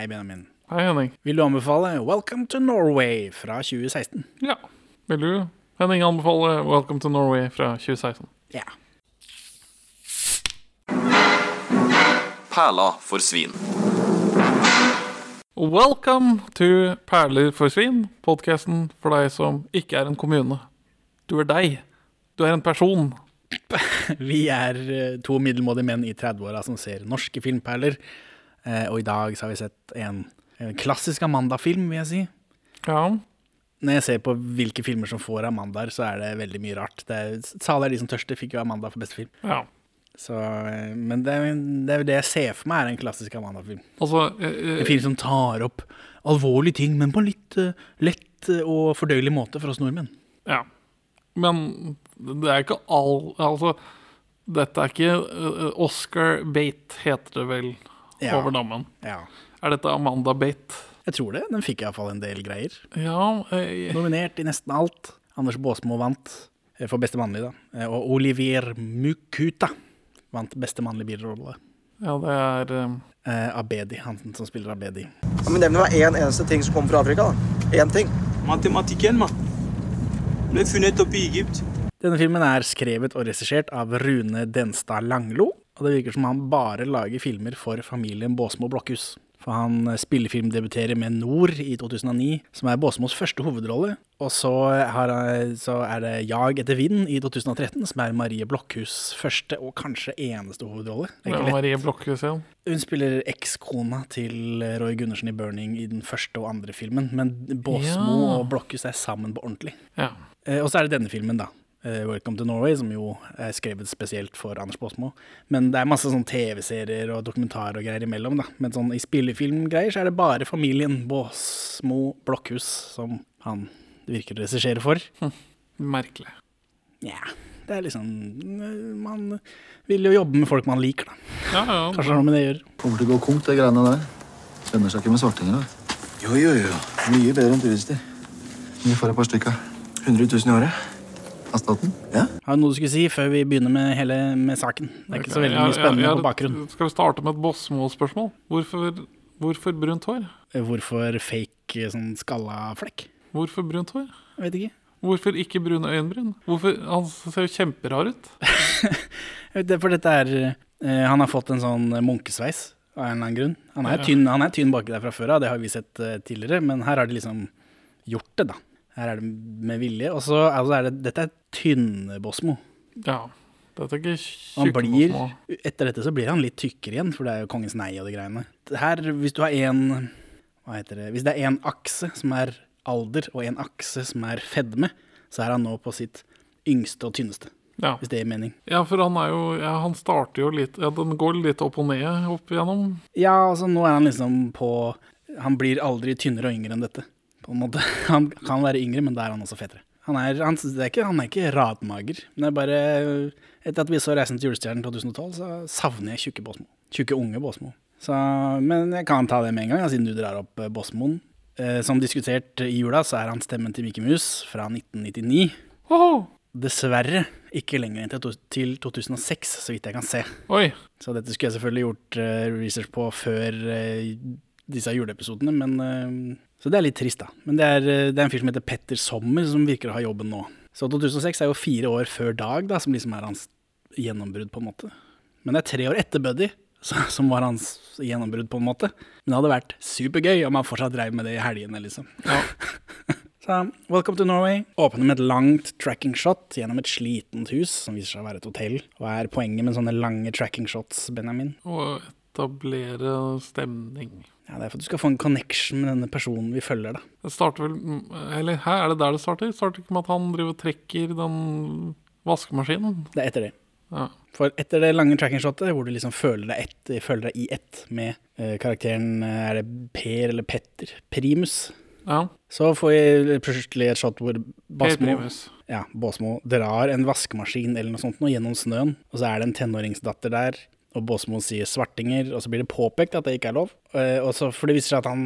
Hei, Benjamin. Hei, Henning. Vil du anbefale Welcome to Norway fra 2016? Ja. Vil du, Henning, anbefale Welcome to Norway fra 2016? Ja. Perla for svin. Welcome to Perler for svin, podkasten for deg som ikke er en kommune. Du er deg. Du er en person. Vi er eh, to middelmådige menn i 30-åra som ser norske filmperler. Eh, og i dag så har vi sett en, en klassisk Amanda-film, vil jeg si. Ja. Når jeg ser på hvilke filmer som får Amandaer, så er det veldig mye rart. Det er, Sale er de som tørste, fikk jo Amanda for beste film. ja. Så, eh, men det, er- det jo det jeg ser for meg er en klassisk Amanda-film. Altså eh, En film som tar opp alvorlige ting, men på en litt uh, lett og fordøyelig måte for oss nordmenn. Ja. Men det er ikke all Altså, dette er ikke uh, Oscar Bate, heter det vel, Ja. over dammen. Ja. Er dette Amanda Bate? Jeg tror det. Den fikk iallfall en del greier. Ja eh, Nominert i nesten alt. Anders Baasmo vant eh, for beste mannlige, da. Eh, Og Olivier Mukuta vant beste mannlige birolle. Ja, det er eh, Eh, Abedi, han som spiller Abedi. Ja, men Nevn meg én eneste ting som kommer fra Afrika. da. Én ting. Matematikken, mann. Ble funnet oppe i Egypt. Denne filmen er skrevet og regissert av Rune Denstad Langlo. Og det virker som han bare lager filmer for familien Båsmo Blokhus. For han eh, spillefilmdebuterer med Nord i 2009, som er Båsmos første hovedrolle. Og så, har, så er det Jag etter vind i 2013, som er Marie Blokhus' første og kanskje eneste hovedrolle. Er. Marie Blokhus ja. Hun spiller ekskona til Roy Gundersen i 'Burning' i den første og andre filmen, men Båsmo Ja. og Blokhus er sammen på ordentlig. Ja. Eh, og så er det denne filmen, da. Eh, 'Welcome to Norway', som jo er skrevet spesielt for Anders Båsmo. Men det er masse sånn TV-serier og dokumentarer og greier imellom, da. Men sånn i spillefilmgreier så er det bare familien Båsmo Blokhus som han virker å regissere for. Merkelig. Nja, det er liksom eh, Man vil jo jobbe med folk man liker, da. Ja, ja. Kanskje det har noe med det å gjøre. Kommer til å gå konk, det greiene der. Lønner seg ikke med svartinger. da. Jo, jo, jo. Mye bedre enn turister. Vi får et par stykker. 100 000 i året. Av staten? Ja. Har du noe du skulle si før vi begynner med hele med saken? Det er ikke så veldig Ja, mye ja, spennende ja, på bakgrunnen. Skal vi starte med et Bosmo-spørsmål? Hvorfor, hvorfor brunt hår? Hvorfor fake sånn skalla flekk? Hvorfor brunt hår? Jeg vet ikke. Hvorfor ikke brune øyenbryn? Hvorfor, Han ser jo kjemperar ut. For dette er eh, Han har fått en sånn munkesveis av en eller annen grunn. Han er tynn, han er tynn baki der fra før av, det har vi sett eh, tidligere, men her har de liksom gjort det, da. Her er det med vilje. Og så altså, er det Dette er tynn-Bosmo. Ja. Dette er ikke tjukke blir, Bosmo. etter dette så blir han litt tykkere igjen, for det er jo Kongens nei og de greiene. Her, hvis du har en Hva heter det Hvis det er en akse som er alder, og en akse som er fedme, så er han nå på sitt yngste og tynneste. Ja. Hvis det gir mening. ja, for han er jo ja, Han starter jo litt Ja, den går litt opp og ned opp igjennom. Ja, altså nå er han liksom på Han blir aldri tynnere og yngre enn dette. På en måte. Han kan være yngre, men da er han også fetere. Han er, han, det er ikke, han er ikke radmager. Men det er bare Etter at vi så 'Reisen til julestjernen' 2012, så savner jeg tjukke Båsmo. Tjukke unge Båsmo. Så, men jeg kan ta det med en gang, ja, siden du drar opp eh, Båsmoen. Eh, som diskutert i jula, så er han stemmen til Mikke Mus fra 1999. Oho. Dessverre ikke lenger enn til til 2006, så vidt jeg kan se. Oi. Så dette skulle jeg selvfølgelig gjort eh, research på før eh, disse juleepisodene, men eh, Så det er litt trist, da. Men det er, eh, det er en fyr som heter Petter Sommer, som virker å ha jobben nå. Så 2006 er jo fire år før Dag, da, som liksom er hans gjennombrudd, på en måte. Men det er tre år etter Buddy, som var hans gjennombrudd, på en måte. Men det hadde vært supergøy om han fortsatt dreiv med det i helgene, liksom. Ja. Så Welcome to Norway åpner med et langt tracking shot gjennom et slitent hus, som viser seg å være et hotell. Hva er poenget med sånne lange tracking shots, Benjamin? Å etablere stemning. Ja, Det er for at du skal få en connection med denne personen vi følger, da. Det starter vel Eller her er det der det starter? Starter ikke med at han driver og trekker den vaskemaskinen? Det er etter det. Ja. For etter det lange tracking shotet, hvor du liksom føler deg, ett, føler deg i ett med eh, karakteren eh, Er det Per eller Petter? Primus. ja. Så får vi plutselig et shot hvor Basmo, ja, Båsmo drar en vaskemaskin eller noe sånt nå gjennom snøen, og så er det en tenåringsdatter der, og Båsmoen sier svartinger, og så blir det påpekt at det ikke er lov. Eh, Og så, for det viser seg at han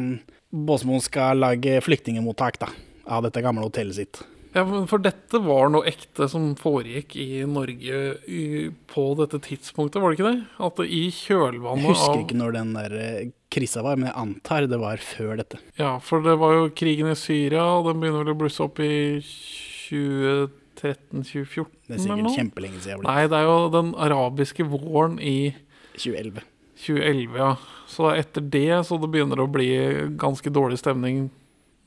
Båsmoen skal lage flyktningemottak da, av dette gamle hotellet sitt. Ja, For dette var noe ekte som foregikk i Norge i, på dette tidspunktet, var det ikke det? At det i kjølvannet av Jeg husker ikke når den der eh, krisa var, men jeg antar det var før dette. Ja, for det var jo krigen i Syria, og den begynner vel å blusse opp i 2013-2014 Det er sikkert kjempelenge siden jeg ble Nei, det er jo den arabiske våren i 2011. 2011, ja. Så etter det så det begynner å bli ganske dårlig stemning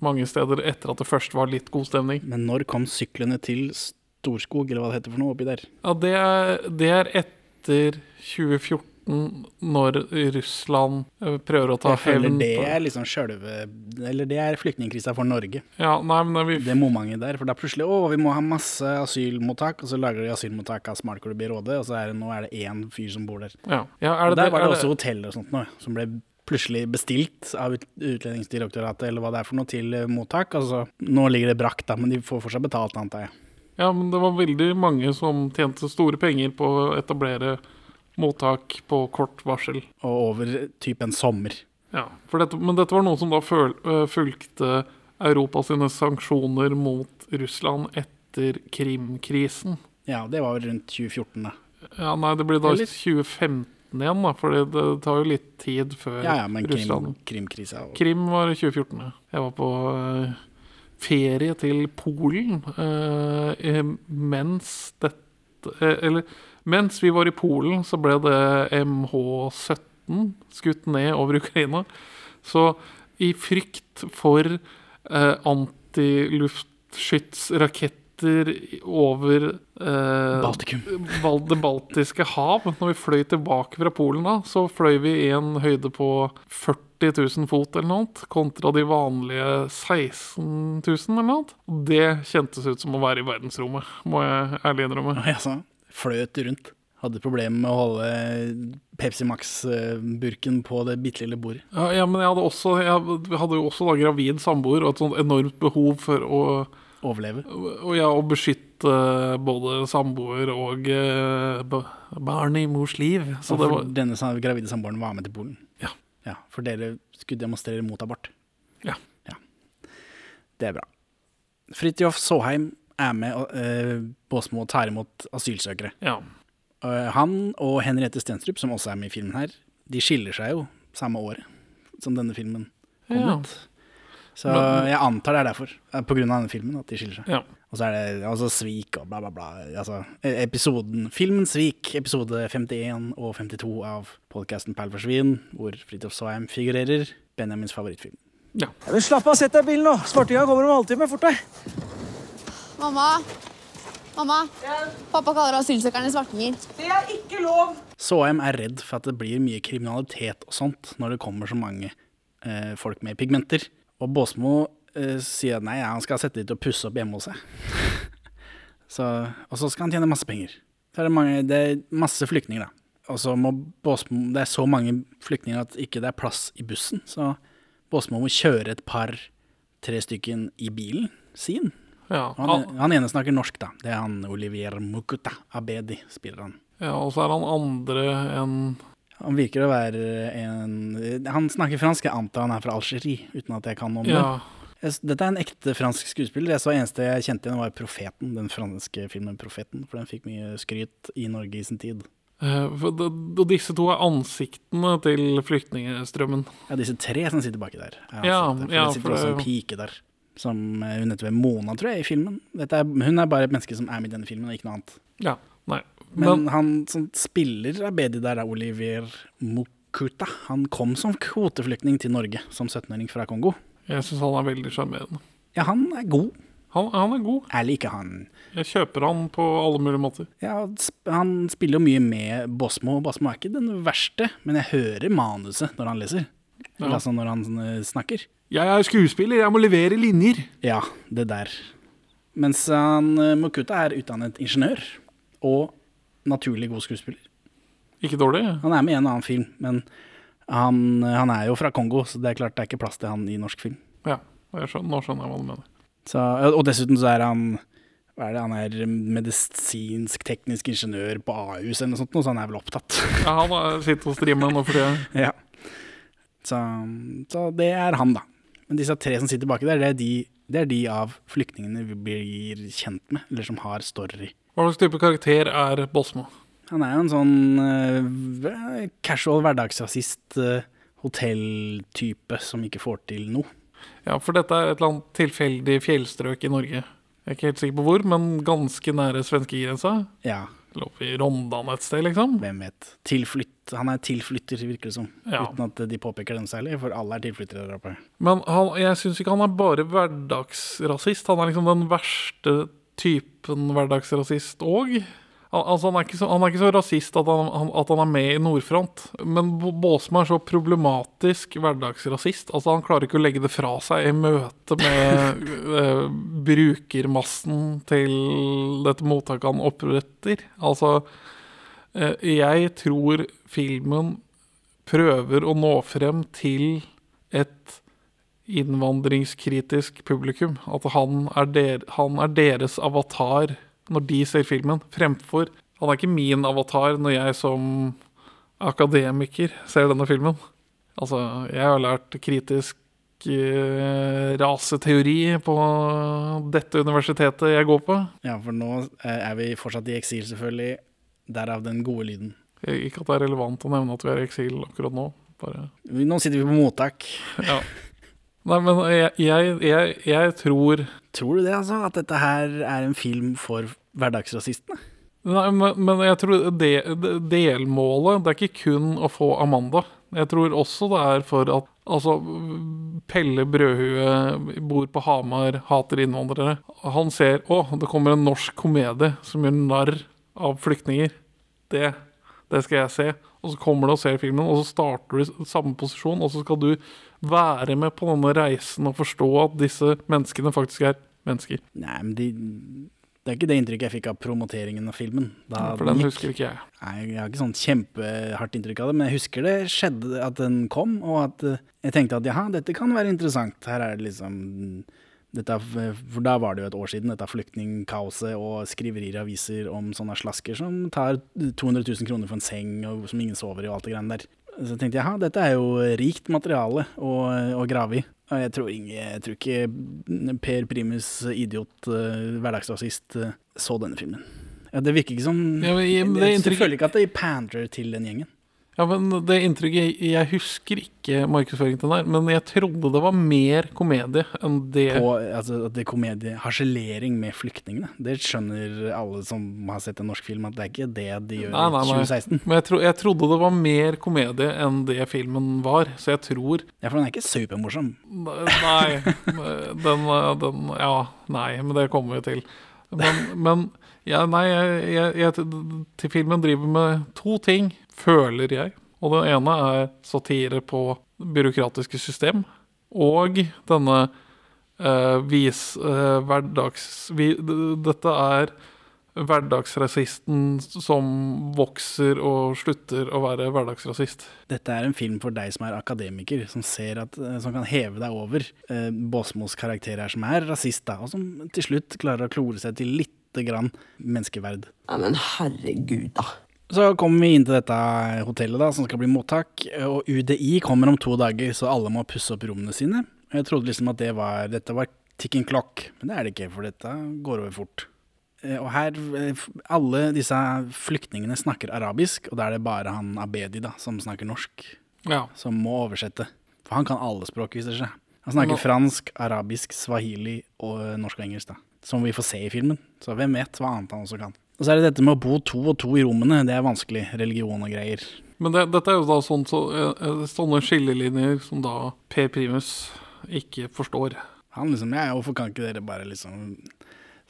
mange steder etter at det først var litt god stemning. Men når kom syklene til Storskog, eller hva det heter for noe, oppi der? Ja, det er, det er etter 2014, når Russland eh, prøver å ta hevn det er liksom sjølve Eller det er flyktningkrisa for Norge. Ja, nei, men vi, Det momentet der. For da plutselig å, vi må ha masse asylmottak, og så lager de asylmottak av smartklubb i Råde, og så er det, nå er det én fyr som bor der. ja. ja er Og der var det det også hotell og sånt noe, som ble plutselig bestilt av ut- Utlendingsdirektoratet, eller hva det er for noe, til eh, mottak. Altså, nå ligger det brakk, da, men de får fortsatt betalt, antar jeg. Ja, men det var veldig mange som tjente store penger på å etablere mottak på kort varsel. Og over typ en sommer. Ja, dette, Men dette var noe som da føl, fulgte Europa sine sanksjoner mot Russland etter Krim-krisen. Ja, det var rundt 2014, da. Ja, nei, det blir da Eller? 2015 igjen, da, for det tar jo litt tid før Ja, ja, men krim, Krim, og Krim var 2014, ja. Jeg var på øh, ferie til Polen eh, mens dette eh, Eller mens vi var i Polen, så ble det MH17 skutt ned over Ukraina. Så i frykt for eh, antiluftskytsraketter over eh, Baltikum. Bal det baltiske hav. Når vi fløy tilbake fra Polen, da, så fløy vi i en høyde på 40 000 fot eller noe, annet, kontra de vanlige 16 000 eller noe. annet. Det kjentes ut som å være i verdensrommet, må jeg ærlig innrømme. Ja, fløt rundt. Hadde problemer med å holde Pepsi Max-burken på det bitte lille bordet. Ja, ja, men jeg hadde, også, jeg hadde jo også da gravid samboer og et sånt enormt behov for å, Overleve. og, ja, å beskytte både samboer og eh, ba- i mors liv. Så Og det for var denne gravide samboeren var med til Polen. Ja. ja. For dere skulle demonstrere mot abort. Ja. Det er bra. Fridtjof Saaheim er med og uh, Båsmo tar imot asylsøkere. Ja. Og han og Henriette Stenstrup, som også er med i filmen her, de skiller seg jo samme året som denne filmen kom Ja. ut. Så jeg antar det er derfor, eh, på grunn av denne filmen, at de skiller seg. ja. Og så er det altså svik og bla, bla, bla. Altså, eh, episoden Filmen Svik, episode 51 og 52 av podkasten Perl forsvinn, hvor Fridtjof Saaheim figurerer. Benjamins favorittfilm. ja. Ja, men Slapp av, sett deg i bilen nå. Svartinga kommer om en halvtime. Fort deg. Mamma. Mamma. Pappa kaller asylsøkerne svartinger. Det er ikke lov! Saaheim er redd for at det blir mye kriminalitet og sånt når det kommer så mange eh, folk med pigmenter. Og Båsmo eh, sier nei, han skal sette dem til å pusse opp hjemme hos seg. så, og så skal han tjene masse penger. Så er det, mange, det er masse flyktninger, da. Og så må Båsmo Det er så mange flyktninger at ikke det er plass i bussen. Så Båsmo må kjøre et par, tre stykken i bilen sin. Ja. Han, han ene snakker norsk, da. Det er han Olivier Mukuta Abedi, spiller han. Ja, og så er han andre enn Han virker å være en Han snakker fransk, jeg antar han er fra Algerie, uten at jeg kan noe om Ja. det. Dette er en ekte fransk skuespiller. Jeg så eneste jeg kjente igjen, var 'Profeten', den franske filmen 'Profeten', for den fikk mye skryt i Norge i sin tid. eh, for Og disse to er ansiktene til flyktningstrømmen. Ja, disse tre som sitter baki der. er Ja, for ja, det sitter for det- også en pike der. Som eh, Hun heter Mona, tror jeg, i filmen. Er, hun er bare et menneske som er med i denne filmen, og ikke noe annet. Ja, nei. Men, Men, han som spiller Abedi der, er Olivier Mukuta. Han kom som kvoteflyktning til Norge som 17-åring fra Kongo. jeg syns han er veldig sjarmerende. Ja, han er god. Han, han er god. Jeg liker han. Jeg kjøper han på alle mulige måter. Ja, han spiller jo mye med Bosmo. Bosmo er ikke den verste, men jeg hører manuset når han leser. Ja. altså når han eh, snakker. Jeg er skuespiller, jeg må levere linjer. Ja, det der. Mens han eh, Mokuta er utdannet ingeniør og naturlig god skuespiller. Ikke dårlig. Han er med i en annen film, men han, eh, han er jo fra Kongo, så det er klart det er ikke plass til han i norsk film. Ja, jeg skjønner, nå skjønner jeg hva du mener. Så, og dessuten så er han hva er det, han er medisinsk-teknisk ingeniør på Ahus eller noe sånt, så han er vel opptatt. Ja, han er- sitter og streameren nå for tida. ja. så, så det er han, da. Men disse tre som sitter baki der, det er de, det er de av flyktningene vi blir kjent med, eller som har story. Hva slags type karakter er Bosmo? Han er jo en sånn uh, casual hverdagsrasist, uh, hotelltype som ikke får til noe. Ja, for dette er et eller annet tilfeldig fjellstrøk i Norge. Jeg er ikke helt sikker på hvor, men ganske nære svenskegrensa. Ja, Oppe i Rondane et sted, liksom. hvem vet. Tilflytt. Han er tilflytter, virker det som. Ja. Uten at de påpeker den særlig, for alle er tilflyttere der oppe. Men han, jeg syns ikke han er bare hverdagsrasist. Han er liksom den verste typen hverdagsrasist òg. Al altså han, er ikke så, han er ikke så rasist at han, han, at han er med i Nordfront. Men Bo- er så problematisk hverdagsrasist. Altså Han klarer ikke å legge det fra seg i møte med uh, brukermassen til dette mottaket han oppretter. Altså uh, Jeg tror filmen prøver å nå frem til et innvandringskritisk publikum. At han er, der, han er deres avatar når de ser filmen, fremfor Han er ikke min avatar når jeg som akademiker ser denne filmen. Altså, jeg har lært kritisk eh, raseteori på dette universitetet jeg går på. Ja, for nå eh, er vi fortsatt i eksil, selvfølgelig. Derav den gode lyden. Ikke at det er relevant å nevne at vi er i eksil akkurat nå. Bare Nå sitter vi på mottak. Ja. Nei, men jeg, jeg, jeg, jeg tror Tror du det, altså? At dette her er en film for hverdagsrasistene? Nei, men, men jeg tror det, det, delmålet Det er ikke kun å få Amanda. Jeg tror også det er for at Altså, Pelle Brødhue bor på Hamar, hater innvandrere. Han ser å, det kommer en norsk komedie som gjør narr av flyktninger. Det, det skal jeg se. Og så kommer du og ser filmen, og så starter du i samme posisjon, og så skal du være med på denne reisen og forstå at disse menneskene faktisk er mennesker. Nei, men de, det er ikke det inntrykket jeg fikk av promoteringen av filmen. Da For den gikk. husker ikke jeg. Nei, jeg har ikke sånn kjempehardt inntrykk av det, men jeg husker det skjedde at den kom, og at eh, jeg tenkte at jaha, dette kan være interessant. Her er det liksom dette, For da var det jo et år siden, dette flyktningkaoset og skriverier i aviser om sånne slasker som tar 200 000 kroner for en seng, og som ingen sover i, og alt det greiene der. Så tenkte jeg jaha, dette er jo rikt materiale å, å grave i. Og jeg tror, ingen, jeg tror ikke Per Primus, idiot, eh, hverdagsrasist, eh, så denne filmen. Ja, det virker ikke som Ja, men jeg- jeg, jeg, føler ikke at det pandrer til den gjengen. Ja, men det inntrykket Jeg husker ikke markedsføringen til den her, men jeg trodde det var mer komedie enn det På altså, at det er komedie, harselering med flyktningene. Det skjønner alle som har sett en norsk film, at det er ikke det de gjør Nei, nei, i nei. 2016. Men jeg, tro, jeg trodde det var mer komedie enn det filmen var, så jeg tror Ja, for den er ikke supermorsom. Nei, den, den Ja, nei, men det kommer vi til. Men, men ja, nei, jeg, jeg, jeg til filmen driver med to ting, føler jeg. Og det ene er satire på byråkratiske system. Og denne eh, vis eh, hverdags... Vi, dette er hverdagsrasisten som vokser og slutter å være hverdagsrasist. Dette er en film for deg som er akademiker, som ser at, eh, som kan heve deg over eh, Båsmos karakter her, som er rasist, da, og som til slutt klarer å klore seg til lite grann menneskeverd. Ja, men herregud, da. Så kommer vi inn til dette hotellet da, som skal bli mottak, og UDI kommer om to dager, så alle må pusse opp rommene sine. Jeg trodde liksom at det var, dette var ticking clock, men det er det ikke, for dette går over fort. Eh, Og her, eh, alle disse flyktningene snakker arabisk, og da er det bare han Abedi da, som snakker norsk, Ja. som må oversette. For han kan alle språk, viser det seg. Han snakker fransk, arabisk, swahili og norsk og engelsk, da. Som vi får se i filmen. Så hvem vet hva annet han også kan. Og så er det dette med å bo to og to i rommene, det er vanskelig. Religion og greier. Men det, dette er jo da sånn, så, eh, sånne skillelinjer som da Per Primus ikke forstår. Han liksom, ja, hvorfor kan ikke dere bare liksom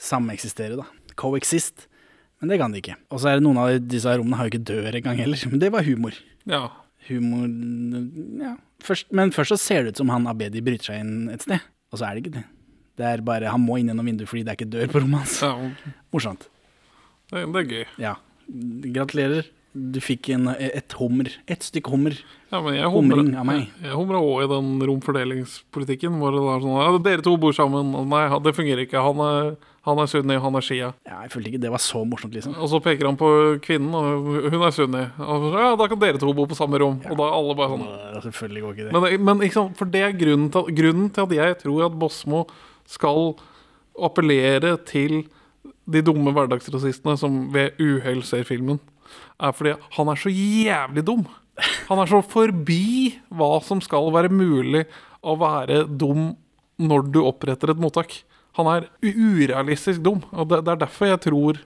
sameksistere, da? Coexist. Men det kan de ikke. Og så er det noen av disse rommene har jo ikke dør engang heller. Men det var humor. Ja. Humor Ja. Først, men først så ser det ut som han Abedi bryter seg inn et sted, og så er det ikke det. Det er bare, Han må inn gjennom vinduet fordi det er ikke dør på rommet hans. ja Morsomt. Det, det er gøy. Ja. Gratulerer. Du fikk en, et hummer. Et stykke hummer. Ja, men jeg Humring humrer- av meg. Jeg, jeg humra òg i den romfordelingspolitikken hvor det var sånn ja, Dere to bor sammen. Nei, det fungerer ikke. Han er, han er sunni, han er shia. Ja, jeg følte ikke det var så morsomt, liksom. Og så peker han på kvinnen, og hun er sunni. Og så, ja, da kan dere to bo på samme rom. Og da er alle bare sånn Øh, Selvfølgelig går ikke det. Men, men liksom, for det er grunnen til, grunnen til at jeg tror at Bosmo skal appellere til de dumme hverdagsrasistene som ved uhell ser filmen, er fordi han er så jævlig dum. Han er så forbi hva som skal være mulig å være dum når du oppretter et mottak. Han er urealistisk dum, og det, det er derfor jeg tror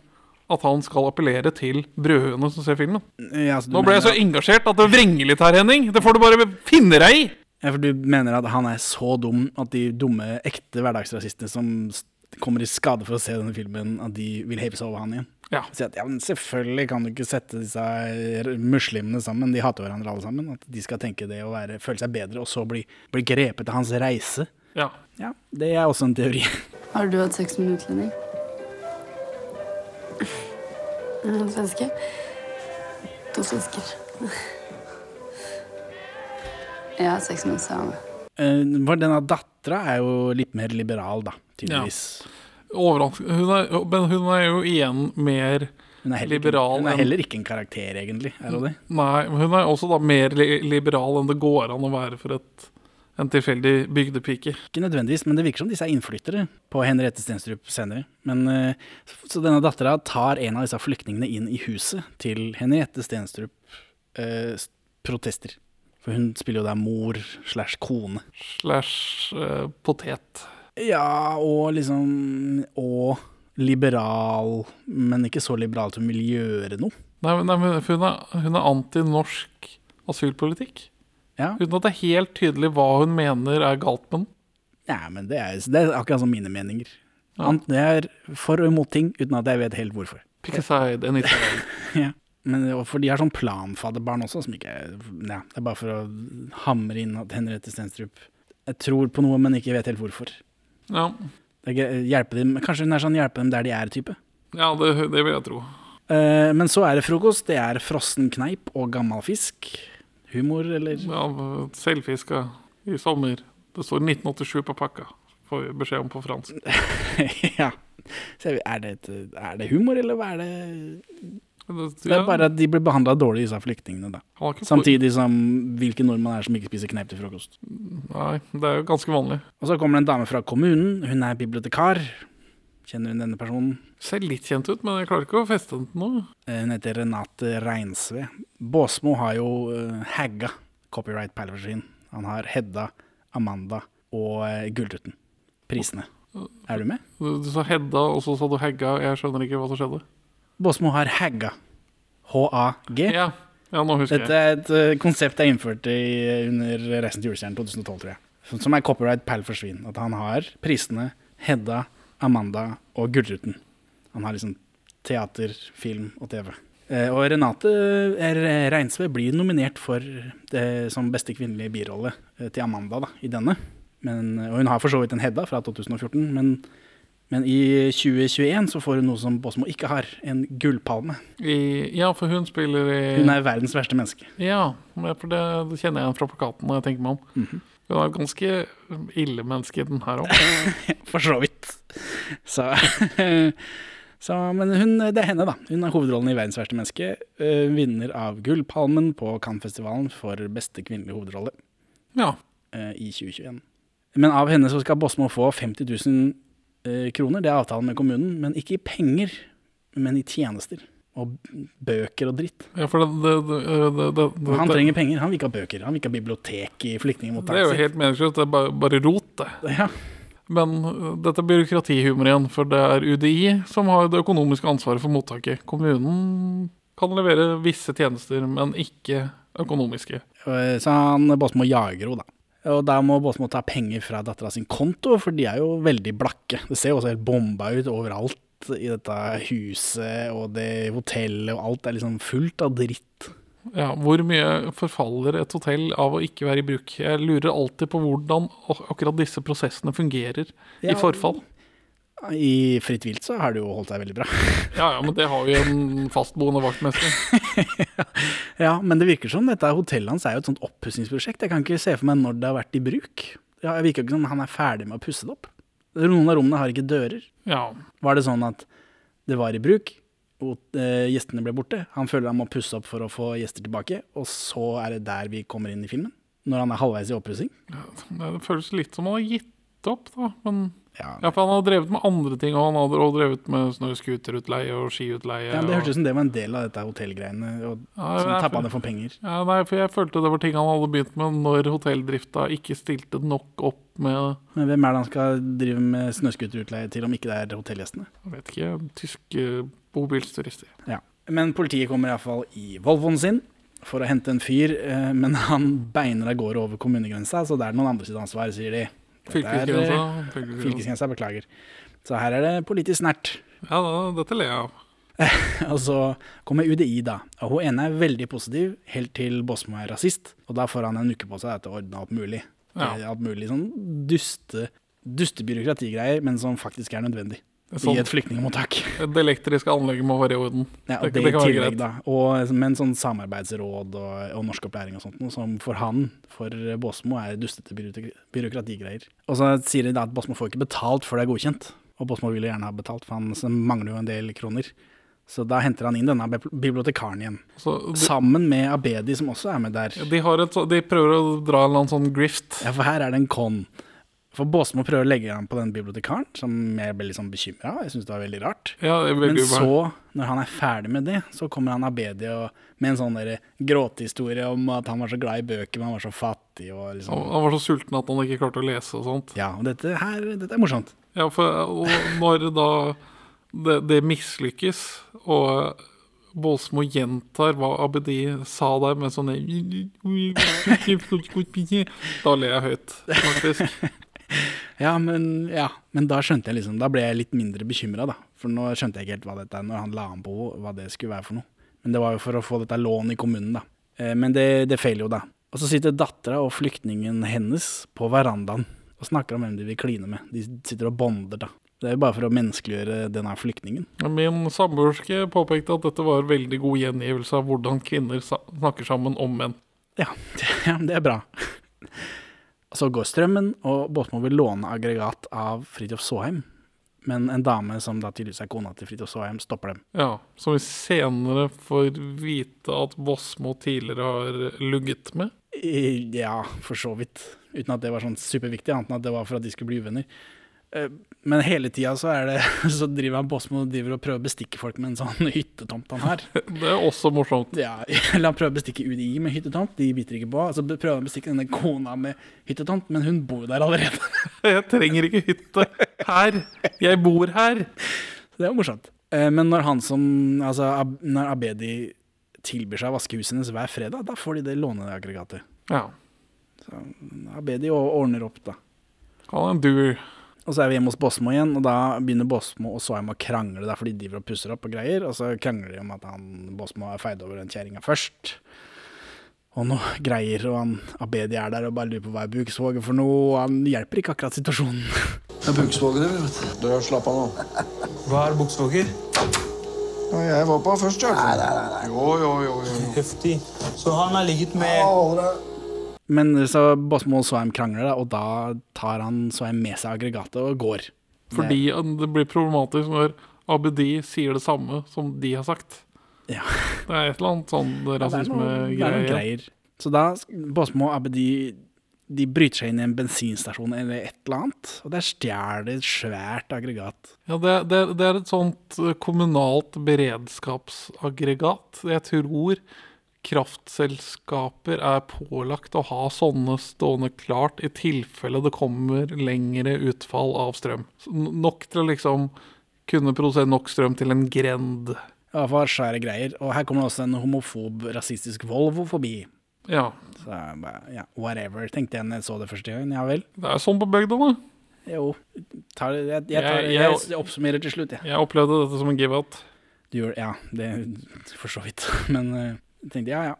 at han skal appellere til brødhøne som ser filmen. Ja, altså, Nå ble jeg så engasjert at det vrenger litt her, Henning. Det får du bare finne deg i. Ja, for du mener at han er så dum at de dumme, ekte hverdagsrasistene som kommer i skade for å se denne filmen, at de vil heve seg over han igjen? Ja. Si at ja, men selvfølgelig kan du ikke sette disse muslimene sammen, de hater hverandre alle sammen. At de skal tenke det og være, føle seg bedre, og så bli, bli grepet av hans reise. Ja. Ja, det er også en teori. Har du hatt sex med en utlending? En svenske? To svensker. Jeg har hatt sex med en same. Uh, For denne dattera er jo litt mer liberal, da, tydeligvis. Overrask- Hun er, men hun er jo igjen mer Hun er Liberal ikke, hun er heller ikke en karakter, egentlig. Er hun det? Nei, hun er også da mer li liberal enn det går an å være for et, en tilfeldig bygdepike. Ikke nødvendigvis, men det virker som disse er innflyttere på Henriette Stenstrup senere. Men, eh, så denne dattera tar en av disse flyktningene inn i huset til Henriette Stenstrup eh, protester. For hun spiller jo der mor slash kone. Slash eh, potet. Ja, og liksom Og liberal, men ikke så liberal at hun vil gjøre noe. Nei, men- nei, men hun er, hun er anti-norsk asylpolitikk. Ja, Uten at det er helt tydelig hva hun mener er galt med den. Nei, men det er, det er akkurat som mine meninger. Ja. Det er for og imot ting uten at jeg vet helt hvorfor. Pick a side, it's Ja. Men for de har sånn planfadderbarn også, som ikke ja, Det er bare for å hamre inn at Henriette Stenstrup Jeg tror på noe, men ikke vet helt hvorfor. Ja, er hjelpe dem, Kanskje er sånn hjelpe dem der de er-type. ja det, det vil jeg tro. Uh, men så er det frokost. Det er frossen kneip og gammel fisk. Humor, eller Ja, Selvfiska i sommer. Det står 1987 på pakka, får vi beskjed om på fransk. Ja. Er det, et, er det humor, eller hva er det Det, er bare at de blir behandla dårlig, disse flyktningene, da. Samtidig som hvilken nordmann er som ikke spiser kneip til frokost. Nei, det er jo ganske vanlig. Og så kommer det en dame fra kommunen. Hun er bibliotekar. Kjenner hun denne personen? Ser litt kjent ut, men jeg klarer ikke å feste den til noe. Eh, Hun heter Renate Reinsve. Båsmo har jo uh, hagga copyright-perler. Han har Hedda, Amanda og uh, Gullruten. Prisene. Er du med? Du, du sa Hedda, og så sa du Hagga. Jeg skjønner ikke hva som skjedde. Båsmo har hagga. H-A-G. Ja, ja nå husker Dette er et uh, konsept jeg innførte i, under Reisen til julestjernen 2012, tror jeg. Som- Som er copyright perl for svin. At han har prisene Hedda, Amanda og Gullruten. Han har liksom teater, film og TV. Eh, og Renate eh, Reinsve blir nominert for det, som beste kvinnelige birolle eh, til Amanda da, i denne. Men, og hun har for så vidt en Hedda fra 2014, men, men i 2021 så får hun noe som Båsmo ikke har, en gullpalme. I, ja, for hun spiller i Hun er verdens verste menneske. Ja, for det, det kjenner jeg igjen fra plakaten når jeg tenker meg om. Mhm. Hun er et ganske ille menneske, den her òg. For så vidt. Så, så Men hun, det er henne, da. Hun er hovedrollen i 'Verdens verste menneske'. eh, vinner av Gullpalmen på Cannes-festivalen for beste kvinnelige hovedrolle Ja. eh, i 2021. Men av henne så skal Bosmo få 50 000 eh, kroner. Det er avtalen med kommunen, men ikke i penger, men i tjenester. Og bøker og dritt. ja, for det, det, det, han trenger penger. Han vil ikke ha bøker. Han vil ikke ha bibliotek i det er jo helt meningsløst. Det er bare, bare rot, det. Ja. Men øh, dette er byråkratihumor igjen, for det er UDI som har det økonomiske ansvaret for mottaket. Kommunen kan levere visse tjenester, men ikke økonomiske. Så han Båsmo jager henne, da. Og da må Båsmo ta penger fra dattera sin konto, for de er jo veldig blakke. Det ser jo også helt bomba ut overalt i dette huset og det hotellet, og alt er liksom fullt av dritt. Ja, Hvor mye forfaller et hotell av å ikke være i bruk? Jeg lurer alltid på hvordan akkurat disse prosessene fungerer Ja. i forfall. I Fritt vilt så har det jo holdt seg veldig bra. Ja, ja, men det har jo en fastboende vaktmester. Ja, men det virker som dette hotellet hans er jo et sånt oppussingsprosjekt. Jeg kan ikke se for meg når det har vært i bruk. Ja, jeg virker ikke som han er ferdig med å pusse det opp. Noen av rommene har ikke dører. Ja, Var det sånn at det var i bruk, og eh, gjestene ble borte? Han føler han må pusse opp for å få gjester tilbake, og så er det der vi kommer inn i filmen? Når han er halvveis i oppussing? Det føles litt som han har gitt Nettopp, da. Men Ja, ja, for han hadde drevet med andre ting, og han hadde også drevet med snøscooterutleie og skiutleie. ja, Det hørtes ut som det var en del av dette hotellgreiene. Og Ja, som tappa det for penger. Ja, nei, for jeg følte det var ting han hadde begynt med når hotelldrifta ikke stilte nok opp med Men hvem er det han skal drive med snøscooterutleie til, om ikke det er hotellgjestene? jeg vet ikke, tyske bobilsturister. Ja. Men politiet kommer iallfall i Volvoen sin for å hente en fyr, eh, men han beiner av gårde over kommunegrensa, så det er noen andre sitt ansvar, sier de. Eh, Fylkesgrensa. fylkesgrensa. Beklager. Så her er det politisk snert. Ja, dette ler jeg av. Og så kommer UDI, da. Og hun ene er veldig positiv, helt til Båsmo er rasist. Og da får han en uke på seg til å ordne alt mulig. Ja. Eh, Alt mulig sånn duste, duste byråkratigreier, men som faktisk er nødvendig Sånn, i et flyktningmottak. det elektriske anlegget må være i orden. Ja, Det- det, det kan tillegg, være greit. Og med en sånn samarbeidsråd og, og norskopplæring og sånt, noe som for han, for Båsmo, er dustete byråkrati- byråkratigreier. Og så sier de da at Båsmo får ikke betalt før det er godkjent. Og Båsmo vil gjerne ha betalt, for han mangler jo en del kroner. Så da henter han inn denne bibliotekaren igjen. Så de, Sammen med Abedi, som også er med der. de, har et, de prøver å dra en eller annen sånn grift. Ja, for her er det en con. For Båsmo prøver å legge han på den bibliotekaren, som jeg ble litt sånn bekymra. Jeg syns det var veldig rart. Ja, er Men veldig ubehagelig. så, når han er ferdig med det, så kommer han Abedi og, med en sånn gråtehistorie om at han var så glad i bøker, men han var så fattig og liksom han var så sulten at han ikke klarte å lese og sånt. Ja, og dette her, dette er morsomt. Ja, for og når da det, det mislykkes, og Båsmo gjentar hva Abedi sa der med sånn Da ler jeg høyt, faktisk. Ja men, ja, men da skjønte jeg liksom Da ble jeg litt mindre bekymra, da. For nå skjønte jeg ikke helt hva dette er, når han la an på hva det skulle være for noe. Men det var jo for å få dette lånet i kommunen, da. Eh, Men det, det feiler jo, da. Og så sitter dattera og flyktningen hennes på verandaen og snakker om hvem de vil kline med. De sitter og bonder, da. Det er jo bare for å menneskeliggjøre denne flyktningen. Min samboerske påpekte at dette var veldig god gjengivelse av hvordan kvinner snakker sammen om menn. Ja, ja det er bra. Så går strømmen, og Båtmo vil låne aggregat av Fridtjof Saaheim. Men en dame som da tydeligvis er kona til Fridtjof Saaheim, stopper dem. Ja, Som vi senere får vite at Båsmo tidligere har lugget med. Ja, for så vidt. Uten at det var sånn superviktig, annet enn at det var for at de skulle bli uvenner. Eh, Men hele tida så, så driver han Båsmo og driver og prøver å bestikke folk med en sånn hyttetomt han har. Det er også morsomt. Ja, eller han prøver å bestikke UDI med hyttetomt, de biter ikke på. Så prøver han å bestikke denne kona med hyttetomt, men hun bor der allerede. Jeg trenger ikke hytte her. Jeg bor her. Det er jo morsomt. Eh, Men når han som, altså når Abedi tilbyr seg å vaske huset hennes hver fredag, da får de det låneaggregatet. Ja. Abedi ordner opp, da. Han er en doer. Og så er vi hjemme hos Bosmo igjen, og da begynner Bosmo og Svaim å krangle, Det er fordi de driver og pusser opp og greier, og så krangler de om at han Bosmo har feid over den kjerringa først. Og noe greier, og han Abedi er der og bare lurer på hva er Buksvågen for noe, og han hjelper ikke akkurat situasjonen. Det er Buksvågen, vet du. Du, slapp av nå. Hva er buksvåger? Jeg var på først, ja. Nei, nei, nei. Jo, jo, jo. jo. Heftig. Så han har ligget med Men så Bosmo og Soheim krangler, da, og da tar han Soheim med seg aggregatet og går. Fordi det blir problematisk når Abedi sier det samme som de har sagt. Ja. Det er et eller annet sånn Ja, er er rasismegreier. greier. Så da Bosmo og Abedi de bryter seg inn i en bensinstasjon eller et eller annet, og der stjeler de et svært aggregat. Ja, det, det, det er et sånt eh, kommunalt beredskapsaggregat. Jeg tror kraftselskaper er pålagt å ha sånne stående klart i tilfelle det kommer lengre utfall av strøm. Nok til å liksom kunne produsere nok strøm til en grend. Ja, for svære greier. Og her kommer det også en homofob, rasistisk Volvo forbi. Ja, Så ja, whatever, tenkte jeg når jeg så det første gangen. Ja vel. det er sånn på bygda, da. Jo, tar, jeg, jeg, tar, Jeg- jeg, oppsummerer til slutt, jeg. Jeg opplevde dette som en give-out. Du gjør Ja, det for så vidt. Men eh, tenkte ja, ja.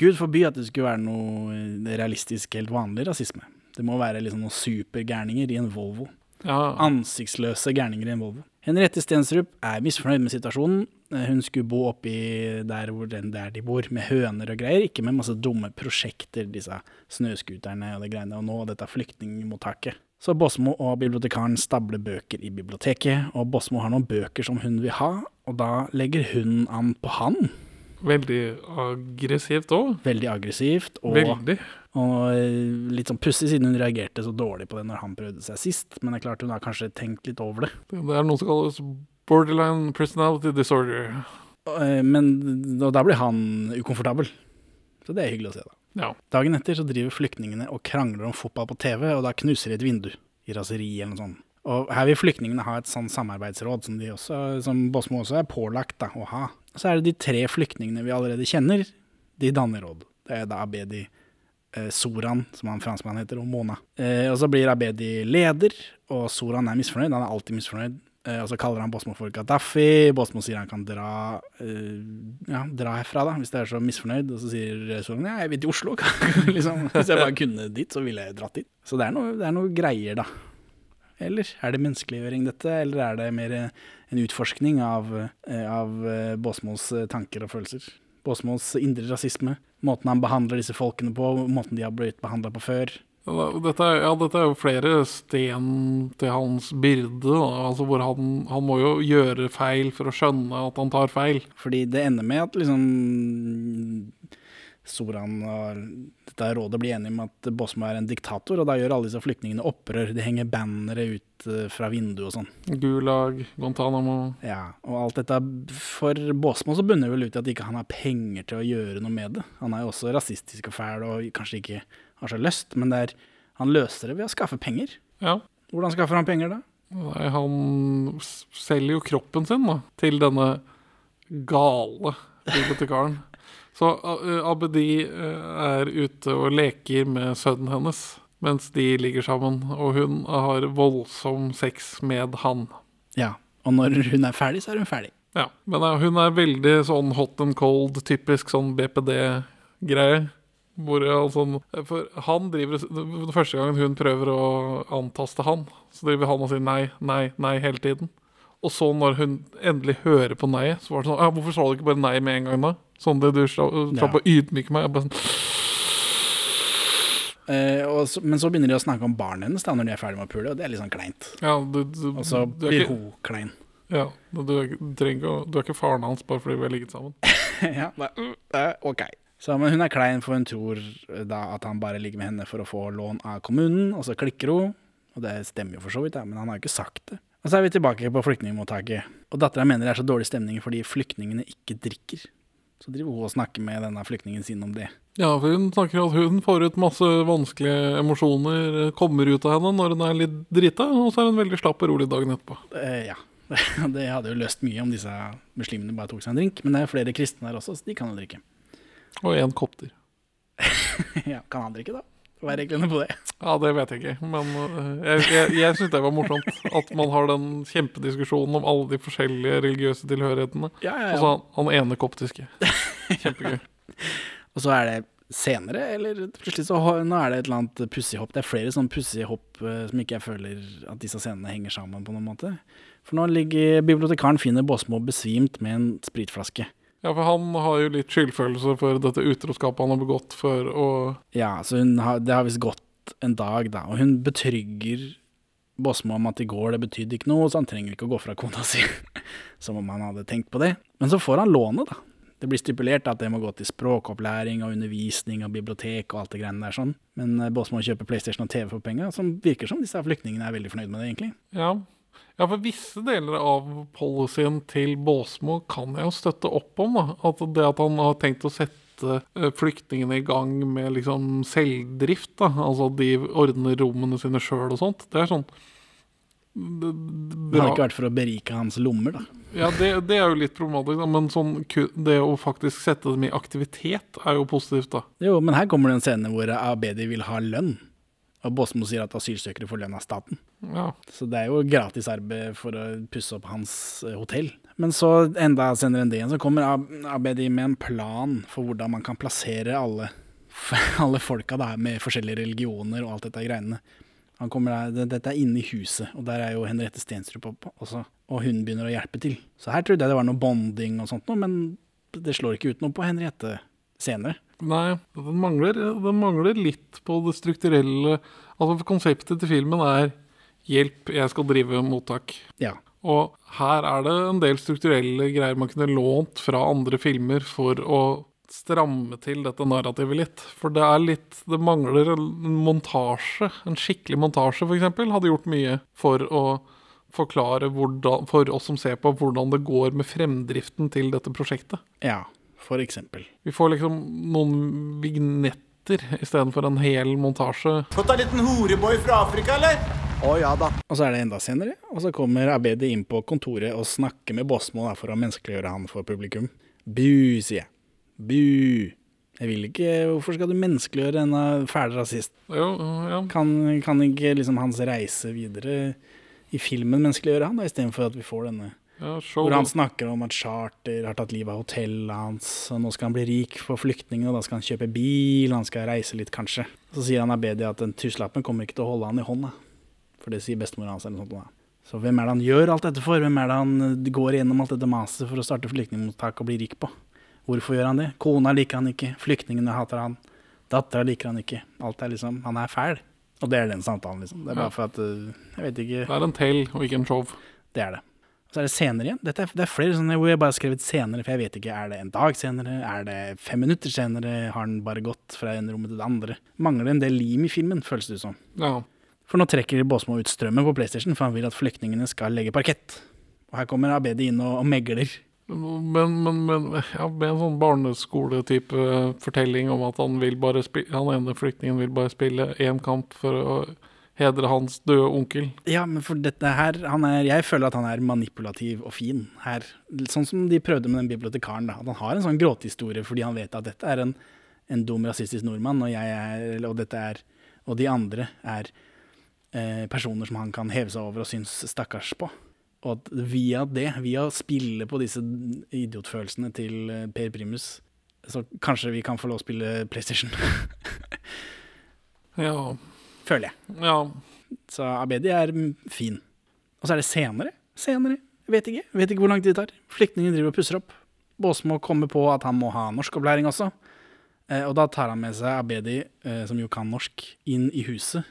Gud forby at det skulle være noe realistisk, helt vanlig rasisme. Det må være liksom noen supergærninger i en Volvo. Ja, Ansiktsløse gærninger i en Volvo. Henriette Stensrup er misfornøyd med situasjonen. Hun skulle bo oppi der der de bor, med høner og greier, ikke med masse dumme prosjekter, disse snøscooterne og det greiene, og nå dette flyktningmottaket. Så Bosmo og bibliotekaren stabler bøker i biblioteket, og Bosmo har noen bøker som hun vil ha, og da legger hun an på han. Veldig aggressivt òg. Veldig aggressivt. Og, Veldig. og litt sånn pussig, siden hun reagerte så dårlig på det når han prøvde seg sist. Men det er klart hun har kanskje tenkt litt over det. Det er noe som kalles borderline personality disorder. Eh, Men og da blir han ukomfortabel. Så det er hyggelig å se, da. Ja. Dagen etter så driver flyktningene og krangler om fotball på TV, og da knuser de et vindu i raseri eller noe sånt. Og her vil flyktningene ha et sånn samarbeidsråd som, de også, som Bosmo også er pålagt da, å ha. Så er det de tre flyktningene vi allerede kjenner, de danner råd. Det er da Abedi eh, Soran, som han franskmann heter, og Mona. Eh, og så blir Abedi leder, og Soran er misfornøyd. Han er alltid misfornøyd. Eh, og så kaller han Bosmo for Gaddafi. Bosmo sier han kan dra, ja, dra herfra, da, hvis det er så misfornøyd. Og så sier Soran ja, jeg vil til Oslo. liksom, hvis jeg bare kunne dit, så ville jeg dratt dit. Så det er noe, det er noe greier, da. Eller er det menneskeliggjøring, dette, eller er det mer en utforskning av, eh, av eh, Båsmos eh, tanker og følelser? Båsmos indre rasisme, måten han behandler disse folkene på, måten de har blitt behandla på før. Dette ja, dette er jo flere sten til hans byrde. Altså hvor han, han må jo gjøre feil for å skjønne at han tar feil. Fordi det ender med at liksom Soran og dette rådet blir enige om at Bosma er en diktator, og da gjør alle disse flyktningene opprør. De henger bannere ut eh, fra vinduet og sånn. Gulag, Guantánamo Ja, og alt dette For Båsmo så bunner vel ut i at ikke han har penger til å gjøre noe med det. Han er jo også rasistisk og fæl og kanskje ikke har så lyst, men er, han løser det ved å skaffe penger. Ja. Hvordan skaffer han penger da? Nei, han selger jo kroppen sin da, til denne gale bibliotekaren. Så uh, Abedi eh, er ute og leker med sønnen hennes mens de ligger sammen, og hun har voldsom sex med han. Ja, og når hun er ferdig, så er hun ferdig. Ja, men eh, hun er veldig sånn hot and cold, typisk sånn BPD-greie. Hvor sånn, for han driver første gangen hun prøver å antaste han, så driver han og sier nei, nei, nei hele tiden. Og så når hun endelig hører på nei, så var det sånn ja, 'Hvorfor sa du ikke bare nei med en gang, da?' Sånn det du slapp Ja. å ydmyke meg. Sånn, Eh, så, men så begynner de å snakke om barnet hennes da, når de er ferdig med å pule, og det er litt sånn kleint. ja, du, du, Og så blir hun klein. ja, du, du, er trenger du er ikke faren hans bare fordi vi har ligget sammen. ja, da, uh, ok. Så, men hun er klein, for hun tror eh, da at han bare ligger med henne for å få lån av kommunen, og så klikker hun. Og det stemmer jo for så vidt, men han har jo ikke sagt det. Og så er vi tilbake på flyktningmottaket. Og dattera mener det er så dårlig stemning fordi flyktningene ikke drikker. Så driver hun og snakker med denne flyktningen sin om det. Ja, for hun snakker at hun får ut masse vanskelige emosjoner, eh, kommer ut av henne når hun er litt drita, og så er hun veldig slapp og rolig dagen etterpå. Eh, ja. Det hadde jo løst mye om disse muslimene bare tok seg en drink, men det er flere kristne der også, så de kan jo drikke. Og én kopter. ja, kan han drikke, da? Hva er reglene på det? Ja, det vet jeg ikke, men eh, jeg, jeg, jeg syns det var morsomt. At man har den kjempediskusjonen om alle de forskjellige religiøse tilhørighetene. Ja, ja, Og så han, han ene koptiske. Kjempegøy. Og så er det senere, eller plutselig så nå er det et eller annet pussig hopp. Det er flere sånne pussige hopp eh, som ikke jeg føler at disse scenene henger sammen på noen måte. For nå ligger bibliotekaren finner Båsmo besvimt med en spritflaske. Ja, for han har jo litt skyldfølelse for dette utroskapet han har begått for å Ja, så har, det har visst gått en dag, da, og hun betrygger Båsmo om at i går det betydde ikke noe, så han trenger ikke å gå fra kona si. Som om han hadde tenkt på det. Men så får han lånet, da. Det blir stipulert at det må gå til språkopplæring og undervisning og bibliotek og alt det greiene der sånn. Men eh, Båsmo kjøper PlayStation og TV for penga, som virker som disse flyktningene er veldig fornøyd med det, egentlig. Ja. Ja, for visse deler av policyen til Båsmo kan jeg jo støtte opp om. da. At det at han har tenkt å sette eh, flyktningene i gang med liksom selvdrift, da. altså at de ordner rommene sine sjøl og sånt, det er sånn det, det, Det hadde ikke vært for å berike hans lommer, da. Ja, det, det er jo litt problematisk, da, men sånn, det å faktisk sette dem i aktivitet er jo positivt, da. Jo, men her kommer det en scene hvor Abedi vil ha lønn. Og Båsmo sier at asylsøkere får lønn av staten. Ja. Så det er jo gratisarbeid for å pusse opp hans eh, hotell. Men så, enda senere enn det igjen, så kommer Ab- Abedi med en plan for hvordan man kan plassere alle, alle folka da, med forskjellige religioner og alt dette greiene. Han kommer der, Dette er inne i huset, og der er jo Henriette Stenstrup opp også. Og hun begynner å hjelpe til. Så her trodde jeg det var noe bonding og sånt noe, men det slår ikke ut noe på Henriette senere. Nei, den mangler, den mangler litt på det strukturelle Altså, konseptet til filmen er 'hjelp, jeg skal drive mottak'. Ja. Og her er det en del strukturelle greier man kunne lånt fra andre filmer for å stramme til dette narrativet litt. For det er litt Det mangler en montasje. En skikkelig montasje, f.eks., hadde gjort mye for å forklare hvordan, for oss som ser på, hvordan det går med fremdriften til dette prosjektet. Ja, eksempel. Vi får liksom noen vignetter istedenfor en hel montasje. Fått deg liten horeboy fra Afrika, eller? Å ja da. Og så er det enda senere, og så kommer Abedi inn på kontoret og snakker med Båsmål for å menneskeliggjøre han for publikum. Bu, sier jeg. Bu. Jeg vil ikke Hvorfor skal du menneskeliggjøre denne fæle rasist? Jo, ja. Kan, kan ikke liksom hans reise videre i filmen menneskeliggjøre han, da, istedenfor at vi får denne ja. Hvor han snakker om at Charter har tatt livet av hotellet hans, og nå skal han bli rik på flyktningene, og da skal han kjøpe bil, han skal reise litt, kanskje. Så sier han Abedi at den tusenlappen kommer ikke til å holde han i hånda, for det sier bestemora hans eller noe sånt. Da. Så hvem er det han gjør alt dette for? Hvem er det han eh, går gjennom alt dette maset for å starte flyktningmottak og bli rik på? Hvorfor gjør han det? Kona liker han ikke, flyktningene hater han, dattera liker han ikke. Alt er liksom Han er fæl. Og det er den samtalen, liksom. Det er bare for at eh, Jeg vet ikke. Det er en tell og ikke en show. Det er det. Så er det senere igjen. Dette er, det er flere sånne hvor jeg bare har skrevet senere, for jeg vet ikke. Er det en dag senere? Er det fem minutter senere? Har den bare gått fra en rommet til det andre? Mangler en del lim i filmen, føles det som. Ja. For nå trekker Båsmo ut strømmen på PlayStation, for han vil at flyktningene skal legge parkett. Og her kommer Abedi inn og, og megler. Men, men, men ja, med en sånn barneskoletype fortelling om at han vil bare spille Han ene flyktningen vil bare spille én kamp for å hedre hans døde onkel. Ja, men for dette her han er, Jeg føler at han er manipulativ og fin her. Sånn som de prøvde med den bibliotekaren. da. At han har en sånn gråtehistorie fordi han vet at dette er en, en dum rasistisk nordmann, og, jeg er, og, dette er, og de andre er eh, personer som han kan heve seg over og synes stakkars på. Og at via det, via å spille på disse idiotfølelsene til eh, Per Primus, så kanskje vi kan få lov å spille PlayStation. Ja. Føler jeg. ja. Så Abedi er fin. Og så er det senere. Senere. Jeg vet ikke. Vet ikke hvor lang tid det tar. Flyktningen driver og pusser opp. Båsmo kommer på at han må ha norskopplæring også. Eh, og da tar han med seg Abedi, eh, som jo kan norsk, inn i huset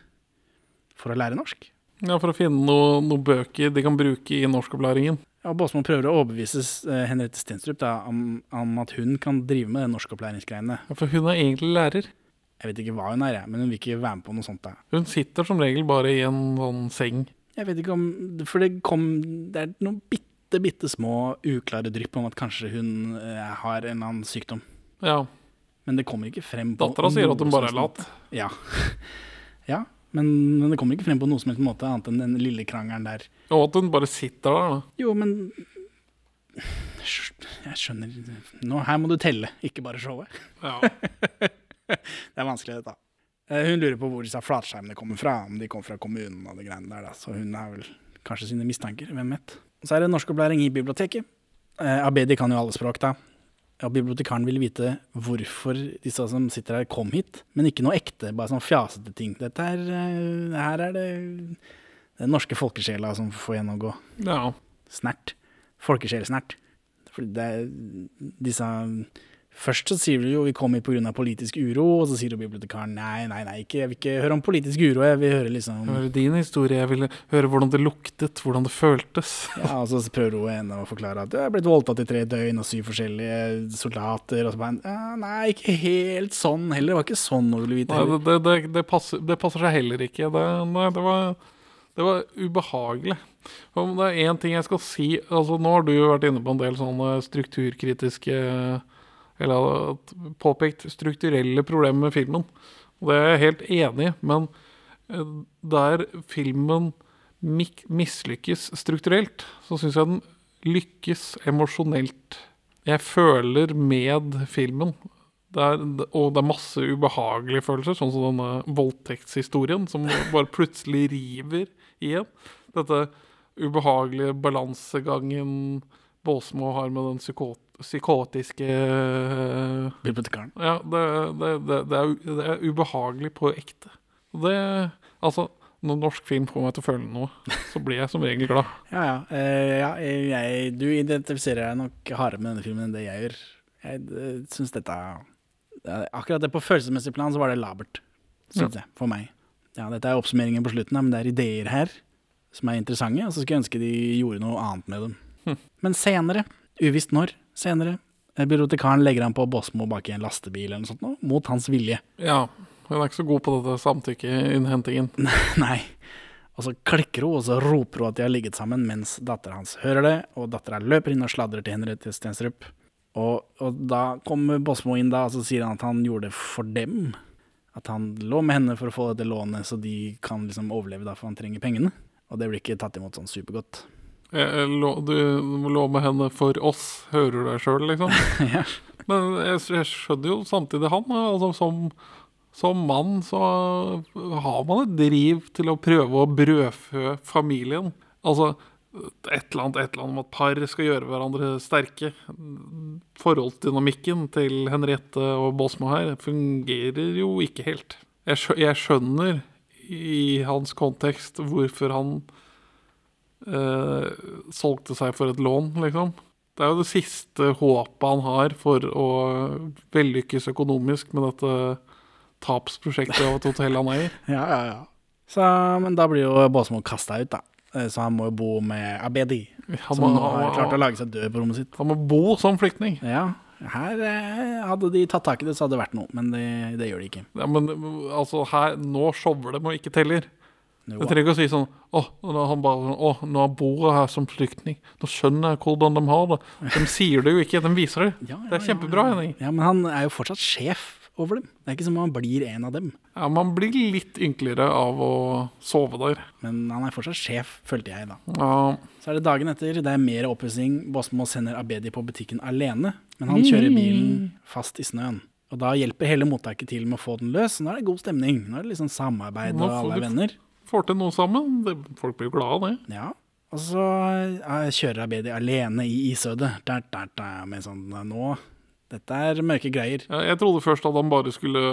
for å lære norsk. ja, for å finne noen noe bøker de kan bruke i norskopplæringen. Ja, og Båsmo prøver å overbevise eh, Henriette Stenstrup da, om, om at hun kan drive med norskopplæringsgreiene. Ja, for hun er egentlig lærer. Jeg vet ikke hva hun er, men hun vil ikke være med på noe sånt. da. Hun sitter som regel bare i en sånn seng. Jeg vet ikke om For det kom Det er noen bitte, bitte små uklare drypp om at kanskje hun eh, har en eller annen sykdom. Ja. Men det kommer ikke frem på Dattera sier at hun bare er lat. Ja. ja men, men det kommer ikke frem på noe som helst måte, annet enn den lille krangelen der. Og at hun bare sitter der. da. Jo, men Jeg skjønner Nå, Her må du telle, ikke bare showe. Ja. Det er vanskelig, dette. Eh, Hun lurer på hvor disse flatskjermene kommer fra, om de kommer fra kommunen og det greiene der, da. Så hun har vel kanskje sine mistanker, hvem vet. Så er det norskopplæring i biblioteket. Eh, Abedi kan jo alle språk, da. Og bibliotekaren vil vite hvorfor disse som sitter her, kom hit, men ikke noe ekte, bare sånn fjasete ting. Dette er eh, Her er det den norske folkesjela som får gjennomgå. ja. Snert. Folkesjelsnert. Fordi det er disse Først så sier du jo vi kom hit pga. politisk uro, og så sier jo bibliotekaren nei, nei, nei, ikke, jeg vil ikke høre om politisk uro, jeg vil høre liksom Jeg vil høre din historie. Jeg ville høre hvordan det luktet, hvordan det føltes. Ja, og så prøver hun ennå å forklare at du er blitt voldtatt i tre døgn og syv forskjellige soldater, og så bare Nei, ikke helt sånn heller, det var ikke sånn hun ville vite Nei, det, det, det, passer, det passer seg heller ikke. Det, nei, det, var, det var ubehagelig. Om det er én ting jeg skal si altså Nå har du jo vært inne på en del sånne strukturkritiske Eller påpekt strukturelle problemer med filmen. Og det er jeg helt enig i, men eh, der filmen mislykkes strukturelt, så syns jeg den lykkes emosjonelt. Jeg føler med filmen. Det er, og det er masse ubehagelige følelser, sånn som denne voldtektshistorien, som bare plutselig river igjen. Dette ubehagelige balansegangen Båsmo har med den psyko psykotiske Bibliotekaren. Ja, det, det, det, det, er, det er ubehagelig på ekte. Det Altså, når norsk film får meg til å føle noe, så blir jeg som regel glad. Ja, ja. Uh, ja jeg, du identifiserer deg nok hardere med denne filmen enn det jeg gjør. Jeg uh, syns dette Akkurat det på følelsesmessig plan så var det labert, syns jeg, for meg. Ja, dette er oppsummeringen på slutten, men det er ideer her som er interessante, og så skulle jeg ønske de gjorde noe annet med dem. Men senere, uvisst når, senere, eh, bibliotekaren legger han på Bosmo bak i en lastebil eller noe sånt, nå, mot hans vilje. Ja, hun er ikke så god på dette samtykkeinnhentingen. Nei. Og så klikker hun, og så roper hun at de har ligget sammen, mens datteren hans hører det, og dattera løper inn og sladrer til Henriette Stensrup. Og, og da kommer Bosmo inn da, og så sier han at han gjorde det for dem. At han lå med henne for å få dette lånet, så de kan liksom overleve da, for han trenger pengene. Og det blir ikke tatt imot sånn supergodt. Jeg, lå, du lå med henne for oss, hører du deg sjøl, liksom? ja. Men jeg, jeg skjønner jo samtidig han. Altså, som, som mann så har man et driv til å prøve å brødfø familien. Altså et eller annet, et eller annet om at par skal gjøre hverandre sterke. Forholdsdynamikken til Henriette og Båsmo her fungerer jo ikke helt. Jeg, jeg skjønner i hans kontekst hvorfor han solgte seg for et lån, liksom. Det er jo det siste håpet han har for å vellykkes økonomisk med dette tapsprosjektet av et hotell han eier. Ja, ja, ja. Så, men da blir jo Båsmo kasta ut, da. Eh, Så han må jo bo med Abedi, Han som må, nå har klart å lage seg død på rommet sitt. han må bo som flyktning. Ja, her eh, hadde de tatt tak i det, så hadde det vært noe, men det, det gjør de ikke. Ja, men altså, her, nå shower de og ikke teller. Jeg trenger ikke å si sånn Å, han bare Å, nå bor jeg her som flyktning. Nå skjønner jeg hvordan de har det. De sier det jo ikke, de viser det. Ja, ja, Det er kjempebra, ja, ja. Henning. Ja, men han er jo fortsatt sjef over dem. Det er ikke som om han blir en av dem. Ja, Man blir litt ynkeligere av å sove der. Men han er fortsatt sjef, følte jeg da. Ja, Så er det dagen etter, det er mer oppussing. Bosmo sender Abedi på butikken alene, men han kjører bilen fast i snøen. Og da hjelper hele mottaket til med å få den løs. Nå er det god stemning. Nå er det liksom samarbeid, og alle er venner. Får til noe sammen. Det, folk blir jo glade av det. Ja. Og så eh, kjører Abedi alene i isødet, der, der, der, med sånn eh, Nå, dette er mørke greier. Ja, Jeg trodde først at han bare skulle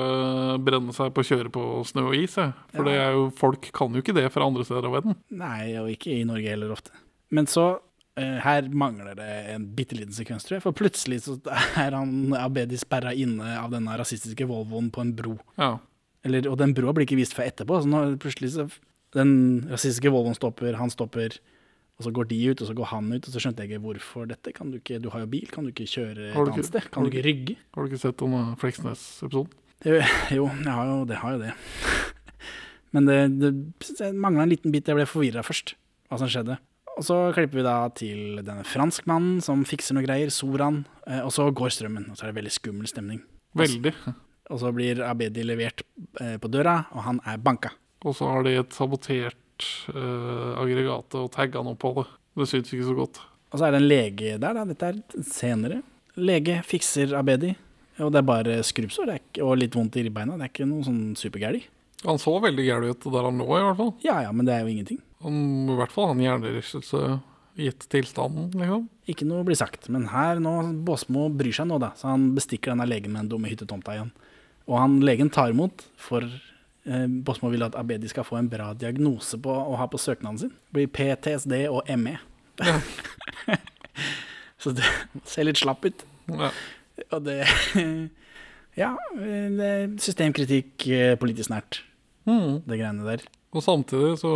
brenne seg på å kjøre på snø og is. For det er jo, folk kan jo ikke det fra andre steder av verden. Nei, og ikke i Norge heller ofte. Men så eh, her mangler det en bitte liten sekvens, tror jeg. For plutselig så er han Abedi sperra inne av denne rasistiske Volvoen på en bro. Ja. Eller, og den broa blir ikke vist før etterpå. Så nå plutselig så Den rasistiske Volvoen stopper, han stopper, og så går de ut, og så går han ut, og så skjønte jeg ikke hvorfor dette. Kan du ikke, du har jo bil, kan du ikke kjøre et annet sted? Kan du ikke rygge? Har du ikke sett denne Fleksnes-episoden? Jo, jeg har jo det. Har jo det. Men det, det, det mangla en liten bit. Jeg ble forvirra først, hva som skjedde. Og så klipper vi da til denne franskmannen som fikser noe greier, Soran. eh, Og så går strømmen, og så er det veldig skummel stemning. Veldig. Og så blir Abedi levert eh, på døra, og han er banka. Og så har de et sabotert uh, aggregatet og tagga noe på det. Det syns ikke så godt. Og så er det en lege der, da. Dette er senere. Lege fikser Abedi, og det er bare skrubbsår og litt vondt i ribbeina. Det er ikke noe sånn supergæli. Han så veldig gæren ut der han lå, i hvert fall. Ja ja, men det er jo ingenting. Han, I hvert fall han hjernerystelse gitt tilstanden, liksom. Ikke noe blir sagt. Men her nå, Båsmo bryr seg nå, da. Så han bestikker denne legen med den dumme hyttetomta igjen. Og han legen tar imot, for eh, Båsmo vil at Abedi skal få en bra diagnose på å ha på søknaden sin. Det blir PTSD og ME. Så det ser litt slapp ut. Ja. Og det Ja, det systemkritikk eh, politisk nært, Mm. det greiene der. Og samtidig så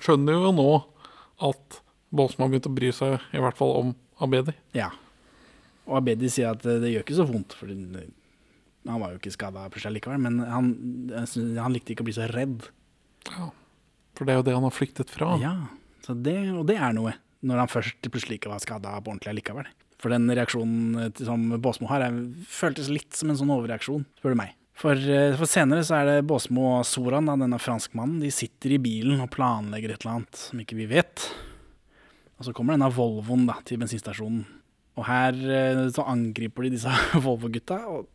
skjønner jo nå at Båsmo har begynt å bry seg i hvert fall om Abedi. Ja. Og Abedi sier at det, det gjør ikke så vondt, for det, han var jo ikke skada likevel, men han, han likte ikke å bli så redd. For det er jo det han har flyktet fra. Ja, så det, og det er noe, når han først plutselig ikke var skada på ordentlig likevel. For den reaksjonen som Båsmo har, er, føltes litt som en sånn overreaksjon, spør du meg. For, eh, for senere så er det Båsmo og Soran, da, denne franskmannen, de sitter i bilen og planlegger et eller annet som ikke vi vet. Og så kommer denne Volvoen da, til bensinstasjonen. Og her eh, så angriper de disse Volvo-gutta, og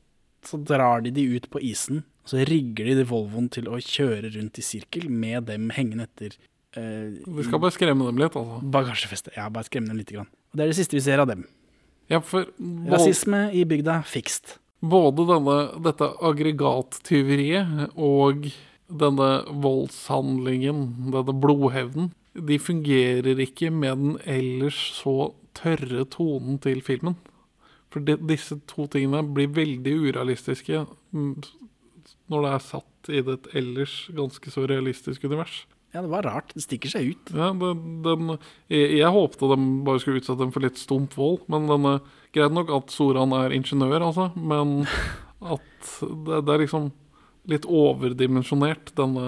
så drar de de ut på isen. Og så rigger de de Volvoen til å kjøre rundt i sirkel med dem hengende etter eh, du skal bare skremme dem litt, altså. bagasjefeste. Ja, bare skremme dem litt. Grann. Og det er det siste vi ser av dem. Ja, for Rasisme i bygda fikst. både denne, dette aggregattyveriet og denne voldshandlingen, denne blodhevnen, de fungerer ikke med den ellers så tørre tonen til filmen. For de, disse to tingene blir veldig urealistiske mm, når det er satt i et ellers ganske så realistisk univers. Ja, det var rart. Det stikker seg ut. Ja, den, den, jeg, jeg håpte de bare skulle utsette dem for litt stump vold. Men denne, greit nok at Soran er ingeniør, altså. Men at det, det er liksom litt overdimensjonert, denne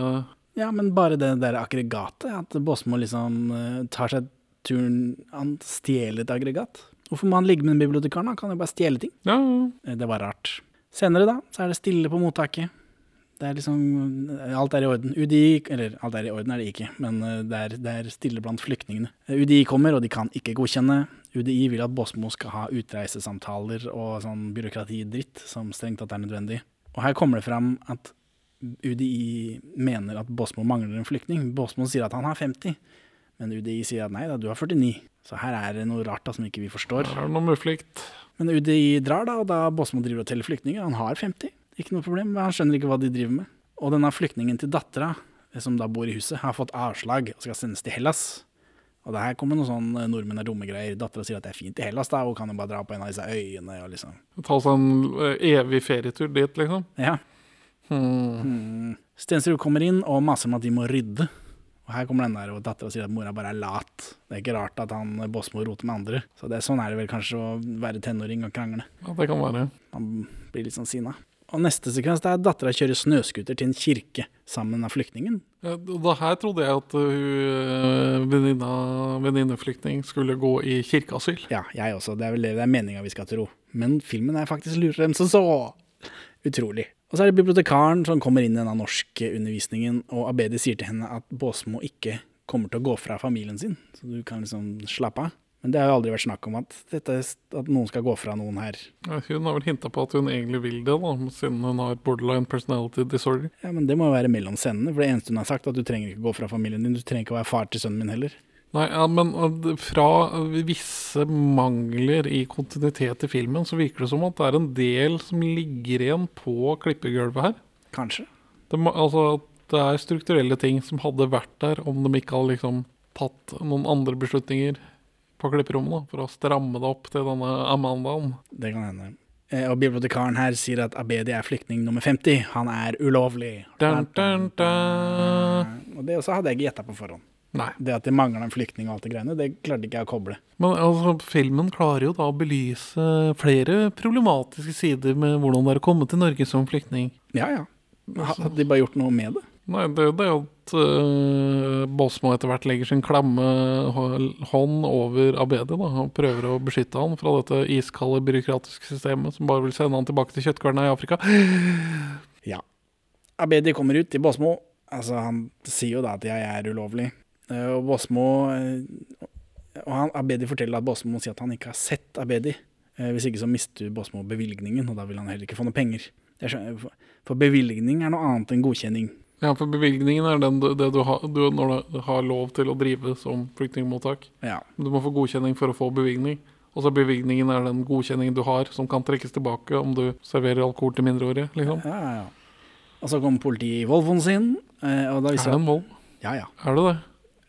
Ja, men bare det der aggregatet, at Båsmo liksom eh, tar seg turen Han stjeler et aggregat. Hvorfor må han ligge med den bibliotekaren? Han kan jo bare stjele ting. Ja. Eh, Det var rart. Senere, da, så er det stille på mottaket. Det er liksom Alt er i orden. UDI Eller alt er i orden er det ikke, men eh, det er, det er stille blant flyktningene. Eh, UDI kommer, og de kan ikke godkjenne. UDI vil at Båsmo skal ha utreisesamtaler og sånn byråkratidritt som strengt tatt er nødvendig. Og her kommer det fram at UDI mener at Båsmo mangler en flyktning. Båsmo sier at han har 50, men UDI sier at nei da, du har 49. Så her er det noe rart da som ikke vi forstår. Her er det noe muflikt. Men UDI drar da, og da Båsmo driver og teller flyktninger. Han har 50, ikke noe problem, men han skjønner ikke hva de driver med. Og denne flyktningen til dattera, som da bor i huset, har fått avslag og skal sendes til Hellas. Og det her kommer noen sånn eh, nordmenn er dumme greier. Dattera sier at det er fint i Hellas, da, og kan jo bare dra på en av disse øyene og liksom Ta seg en eh, evig ferietur dit, liksom. Ja. Hmm. Hmm. Stensrud kommer inn og maser om at de må rydde. Og her kommer den der, og dattera sier at mora bare er lat. Det er ikke rart at han Båsmo roter med andre. Så det, sånn er det vel kanskje å være tenåring og krangle. Ja, det kan være. Han blir litt sånn sinna. Og neste sekvens er at dattera kjører snøscooter til en kirke sammen med flyktningen. Ja, da her trodde jeg at uh, hun venninneflyktning skulle gå i kirkeasyl. Ja, jeg også. Det er vel det det er meninga vi skal tro. Men filmen er faktisk lurere enn som så. Utrolig. Og så er det bibliotekaren som kommer inn i denne norskundervisningen, og Abedi sier til henne at Båsmo ikke kommer til å gå fra familien sin, så du kan liksom slappe av. Men det har jo aldri vært snakk om at, dette, at noen skal gå fra noen her. Ja, Hun har vel hinta på at hun egentlig vil det, da, siden hun har borderline personality disorder. Ja, Men det må jo være mellom scenene, for det eneste hun har sagt, er at du trenger ikke gå fra familien din, du trenger ikke å være far til sønnen min heller. Nei, ja, men fra visse mangler i kontinuitet i filmen, så virker det som at det er en del som ligger igjen på klippegulvet her. Kanskje. Det, altså, det er strukturelle ting som hadde vært der om de ikke hadde liksom tatt noen andre beslutninger på klipperommet for å stramme det opp til denne Amandaen. Det kan hende. Eh, Og bibliotekaren her sier at Abedi er flyktning nummer 50. Han er ulovlig. Dun, dun, dun. Og det også hadde jeg gjetta på forhånd. Nei. Det at det mangler en flyktning og alt det greiene, det klarte ikke jeg å koble. Men altså, filmen klarer jo da å belyse flere problematiske sider med hvordan det er å komme til Norge som flyktning. Ja, ja. Hadde de bare gjort noe med det? Nei, det er jo det at uh, Båsmo etter hvert legger sin klamme hånd over Abedi da, og prøver å beskytte han fra dette iskalde byråkratiske systemet som bare vil sende han tilbake til kjøttkverna i Afrika. Ja. Abedi kommer ut til Båsmo. Altså, han sier jo da at jeg er ulovlig. Eh, Og Båsmo eh, Og han, Abedi forteller at Båsmo sier at han ikke har sett Abedi. Eh, Hvis ikke så mister Båsmo bevilgningen, og da vil han heller ikke få noe penger. Skjønner, for- bevilgning er noe annet enn godkjenning. Ja, for bevilgningen er den det du har du, du har lov til å drive som flyktningmottak. Ja. Du må få godkjenning for å få bevilgning. Og så bevilgningen er den godkjenningen du har, som kan trekkes tilbake om du serverer alkohol til mindreårige. liksom. Ja, ja, ja. Og så kom politiet i Volvoen sin, og da Er det en vold? Ja, ja. Er det det?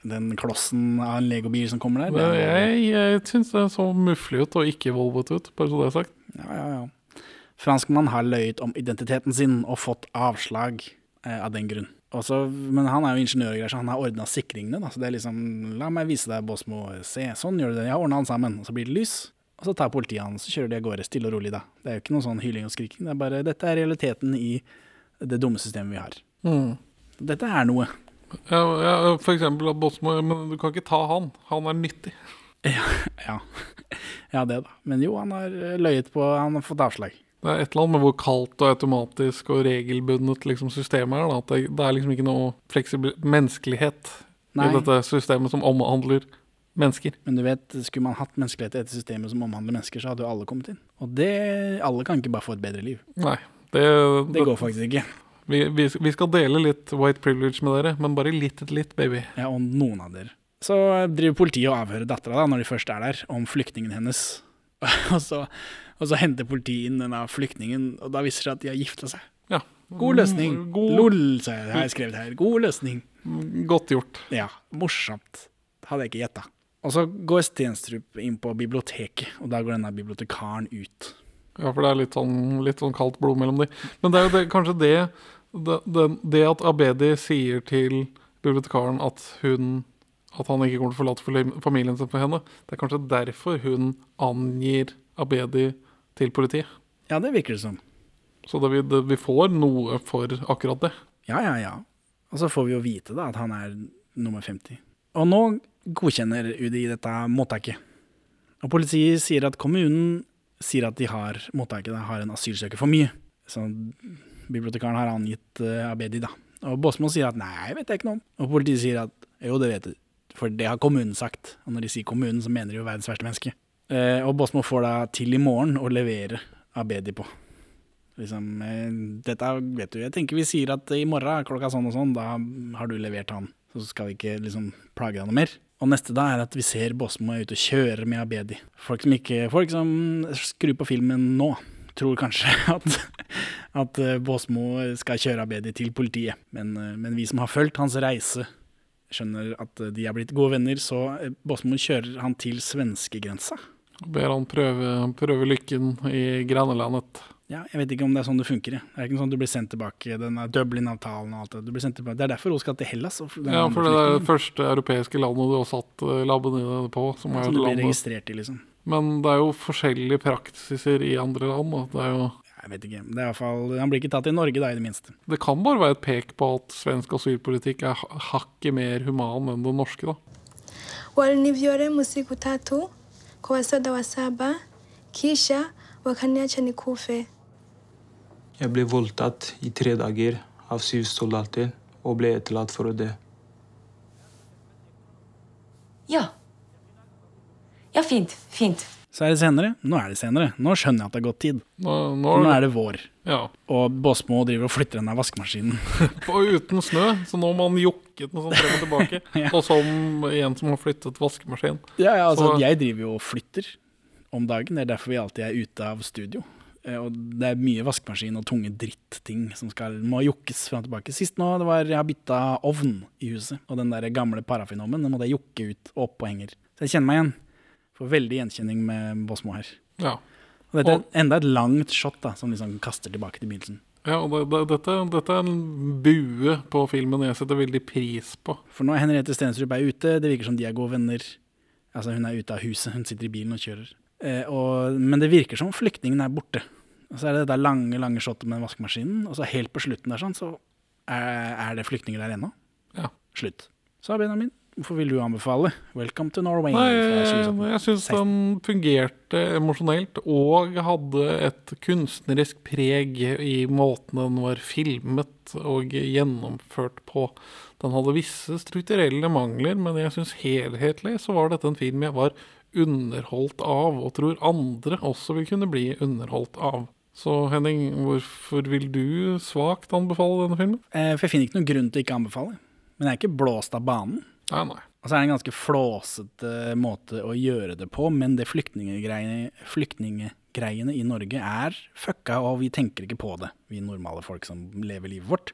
Den klossen av en legobil som kommer der. det er- jeg jeg syns det så mufflig ut og ikke volvete ut, bare så det er sagt. Ja, ja, ja. Franskmann har løyet om identiteten sin og fått avslag eh, av den grunn. Også, men han er jo ingeniør og greier, så han har ordna sikringene. Da. Så det er liksom La meg vise deg, Båsmo. Se, sånn gjør du det. Jeg har ordna han sammen. Og så blir det lys. Og så tar politiet han, så kjører de av gårde stille og rolig, da. Det er jo ikke noe sånn hyling og skriking. Det er bare Dette er realiteten i det dumme systemet vi har. Mm. Dette er noe. Ja, ja, for eksempel at Båtsmo Men du kan ikke ta han. Han er nyttig. Ja. ja, det, da. Men jo, han har eh, løyet på Han har fått avslag. Det er et eller annet med hvor kaldt og automatisk og regelbundet liksom systemet er. Det, det er liksom ikke noe fleksibel menneskelighet Nei. i dette systemet som omhandler mennesker. Men du vet, skulle man hatt menneskelighet i dette systemet som omhandler mennesker, så hadde jo alle kommet inn. Og det Alle kan ikke bare få et bedre liv. Nei. Det, Det går faktisk ikke. Vi, vi, vi skal dele litt white privilege med dere, men bare litt litt, baby. Ja, og noen av dere. Så driver politiet og avhører dattera når de først er der, om flyktningen hennes. og, så, og så henter politiet inn denne flyktningen, og da viser det seg at de har gifta seg. Ja. God løsning. God, LOL, sa jeg, har jeg skrevet her. God løsning. Godt gjort. Ja, morsomt. Hadde jeg ikke gjetta. Og så går Stenstrup inn på biblioteket, og da går denne bibliotekaren ut. Ja, for det er litt sånn, litt sånn kaldt blod mellom de. Men det er jo det, kanskje det det, det, at Abedi sier til bibliotekaren at hun At han ikke kommer til å forlate familien sin for henne, det er kanskje derfor hun angir Abedi til politiet. Ja, det virker det som. Så det, vi, det, vi får noe for akkurat det. Ja, ja, ja. Og så får vi jo vite da at han er nummer 50. Og nå godkjenner UDI dette mottaket. Og politiet sier at kommunen sier at de har mottaket har en asylsøker for mye. Så bibliotekaren har angitt uh, Abedi, da. Og Båsmo sier at nei, vet jeg ikke noe om. Og politiet sier at jo, det vet du. For det har kommunen sagt. Og når de sier kommunen, så mener de jo verdens verste menneske. Uh, og Båsmo får da til i morgen å levere Abedi på. Liksom, uh, dette vet du, jeg tenker vi sier at i morgen klokka sånn og sånn, da har du levert han. Så skal vi ikke liksom plage deg noe mer. Og neste da er at vi ser Båsmo ute og kjører med Abedi. Folk som, ikke, folk som skrur på filmen nå, tror kanskje at, at eh, Båsmo skal kjøre Abedi til politiet. Men, eh, men vi som har fulgt hans reise, skjønner at eh, de er blitt gode venner, så Båsmo kjører han til svenskegrensa. Ber han prøve, prøve lykken i Granelandet. Ja, jeg vet ikke om det er sånn det funker. Det er ikke sånn at du blir sendt tilbake, den er Dublin-avtalen og alt det. Du blir sendt tilbake. Det er derfor hun skal til Hellas. og Ja, for det er det første europeiske landet du har satt eh, labben i det på. Som er Som et du blir registrert i, liksom. Men det er jo forskjellige praksiser i andre land. Da. Det, er jo, Jeg vet ikke. Det er i hvert fall, Han blir ikke tatt i Norge, da, i det minste. det kan bare være et pek på at svensk asylpolitikk er ha- hakket mer human enn den norske. da. Walinivyore siku tatu kwa wasoda wa saba, kisha wakaniacha nikufe. Jeg ble voldtatt i tre dager av syv soldater og ble etterlatt for å dø. Ja. Ja, fint. Fint. Så er det senere. Nå er det senere. Nå skjønner jeg at det har gått tid. Nå, nå, nå er det vår. Ja, Og Båsmo driver og flytter den der vaskemaskinen. Og uten snø, så nå må han jokke den sånn frem og tilbake. Ja. Og som en som har flyttet vaskemaskin. Ja, ja, altså, Så- jeg driver jo og flytter om dagen. Det er derfor vi alltid er ute av studio. Eh, Og det er mye vaskemaskin og tunge dritting som skal, må jokkes frem og tilbake. Sist nå, det var jeg har bytta ovn i huset, og den der gamle parafinovnen den måtte jeg jokke ut og opp på henger. Så jeg kjenner meg igjen. Får veldig gjenkjenning med Båsmo her. Ja. Og dette er enda et langt shot da, som liksom kaster tilbake til begynnelsen. Ja, og det, det, dette, dette er en bue på filmen jeg setter veldig pris på. For nå er Henriette Stensrup er ute, det virker som de er gode venner. Altså Hun er ute av huset, hun sitter i bilen og kjører. Eh, og, men det virker som flyktningen er borte. Og så er det det der lange lange shotet med vaskemaskinen, og så helt på slutten der sånn, så er, er det flyktninger der ennå. Ja. Slutt. Så Benjamin, hvorfor vil du anbefale 'Welcome to Norway'? Nei, jeg, 2017? jeg syns den fungerte emosjonelt og hadde et kunstnerisk preg i måten den var filmet og gjennomført på. Den hadde visse strukturelle mangler, men jeg syns helhetlig så var dette en film jeg var underholdt av, og tror andre også vil kunne bli underholdt av. Så Henning, hvorfor vil du svakt anbefale denne filmen? Eh, for jeg finner ikke noen grunn til å ikke anbefale. Men jeg er ikke blåst av banen. Nei, nei. Og så er det en ganske flåsete måte å gjøre det på, men det flyktningegreiene, flyktningegreiene i Norge er fucka, og vi tenker ikke på det, vi normale folk som lever livet vårt.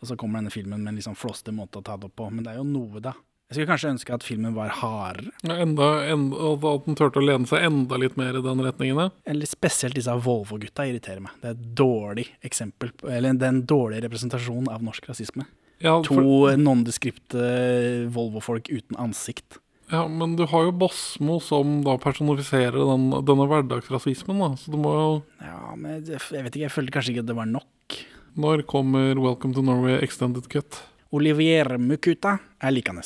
Og så kommer denne filmen med en litt sånn flåsete måte å ta det opp på, men det er jo noe, da. Jeg skulle kanskje ønske at filmen var hardere, Ja, Enda, enda, at den turte å lene seg enda litt mer i den retningen. ja. eller spesielt disse Volvo-gutta irriterer meg. Det er et dårlig eksempel, eller det er en dårlig representasjon av norsk rasisme. Ja, To for, nondeskripte Volvo-folk uten ansikt. ja, men du har jo Bosmo som da personifiserer den, denne hverdagsrasismen, da. Så du må jo Ja, men jeg jeg vet ikke, jeg følte kanskje ikke at det var nok. Når kommer Welcome to Norway Extended Cut? Olivier Mukuta er likende.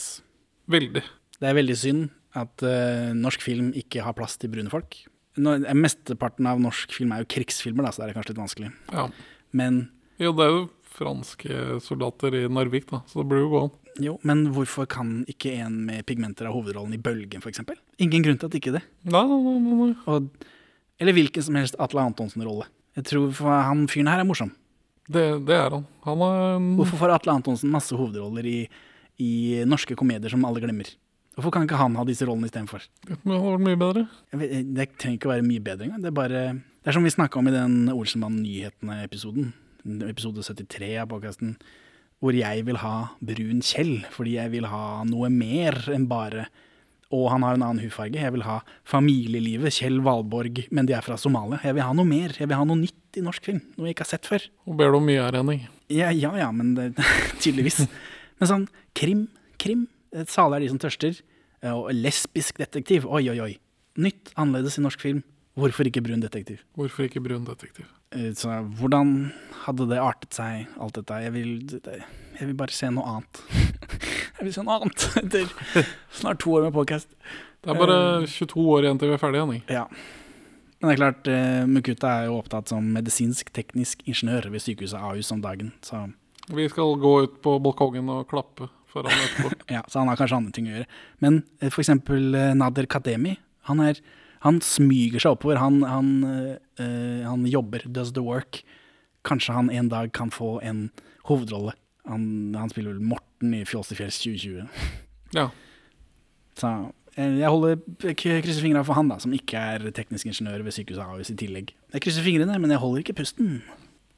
Veldig. Det er veldig synd at uh, norsk film ikke har plass til brune folk. Nå, mesteparten av norsk film er jo krigsfilmer, da, så det er kanskje litt vanskelig. Ja. Men, Jo, det er jo franske soldater i Narvik, da, så det burde jo gå an. jo, men hvorfor kan ikke en med pigmenter ha hovedrollen i Bølgen, f.eks.? Ingen grunn til at ikke det. Nei, nei, nei, nei. Og, eller hvilken som helst Atle Antonsen-rolle. Jeg tror Han fyren her er morsom. Det, det er han. Han er en Hvorfor får Atle Antonsen masse hovedroller i, i norske komedier som alle glemmer? Hvorfor kan ikke han ha disse rollene istedenfor? Det hadde vært mye bedre. Vet, det trenger ikke å være mye bedre engang. Det er bare Det er som vi snakka om i den Olsenmann-nyhetene-episoden, episode 73 av podkasten, hvor jeg vil ha brun Kjell, fordi jeg vil ha noe mer enn bare og han har en annen hudfarge. Jeg vil ha familielivet, Kjell Valborg, men de er fra Somalia. Jeg vil ha noe mer, jeg vil ha noe nytt. nytt i norsk film. Noe jeg ikke har sett før. Og ber du om mye her, Henning? Ja, ja, ja men det, tydeligvis. Men sånn krim, krim. Sale Salig er de som tørster. eh, Og lesbisk detektiv. Oi, oi, oi. Nytt, annerledes i norsk film. Hvorfor ikke brun detektiv? Hvorfor ikke brun detektiv? Eh, Så hvordan hadde det artet seg, alt dette? Jeg vil, jeg vil bare se noe annet. Jeg vil se noe annet etter snart to år med podcast. Det er bare 22 år igjen til vi er ferdige, Henning. Ja. Men det er klart, eh, Mukuta er jo opptatt som medisinsk-teknisk ingeniør ved sykehuset Ahus om dagen. Så, Vi skal gå ut på balkongen og klappe for han etterpå. ja, så han har kanskje andre ting å gjøre. Men eh, for eksempel eh, Nader Kademi, han, er, han smyger seg oppover. Han, han, eh, han jobber, does the work. Kanskje han en dag kan få en hovedrolle. Han, spiller vel Morten i Fjols til fjells 2020. Ja. Så jeg holder krysser fingra for han, da, som ikke er teknisk ingeniør ved sykehuset Ahus i tillegg. Jeg krysser fingrene, men jeg holder ikke pusten.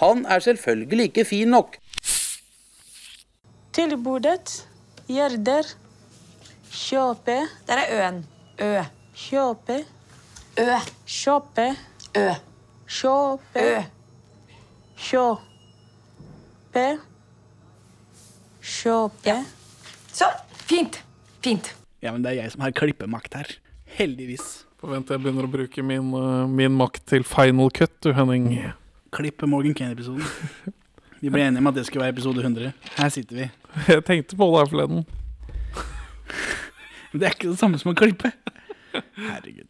Han er selvfølgelig ikke fin nok. Tilbudet gjelder kjøpe Der er øen. Ø. Kjøpe Ø. Kjøpe Ø. Kjøpe Ø. Kjøpe Kjøpe Så. Fint. Fint. Ja, men det er jeg som har klippemakt her. Heldigvis. Forvent jeg begynner å bruke min, eh, min makt til final cut, du, Henning. Klippe Morgan Kane-episoden. Vi ble enige om at det skulle være episode 100. Her sitter vi. Jeg tenkte på det her forleden. Men det er ikke det samme som å klippe. Herregud.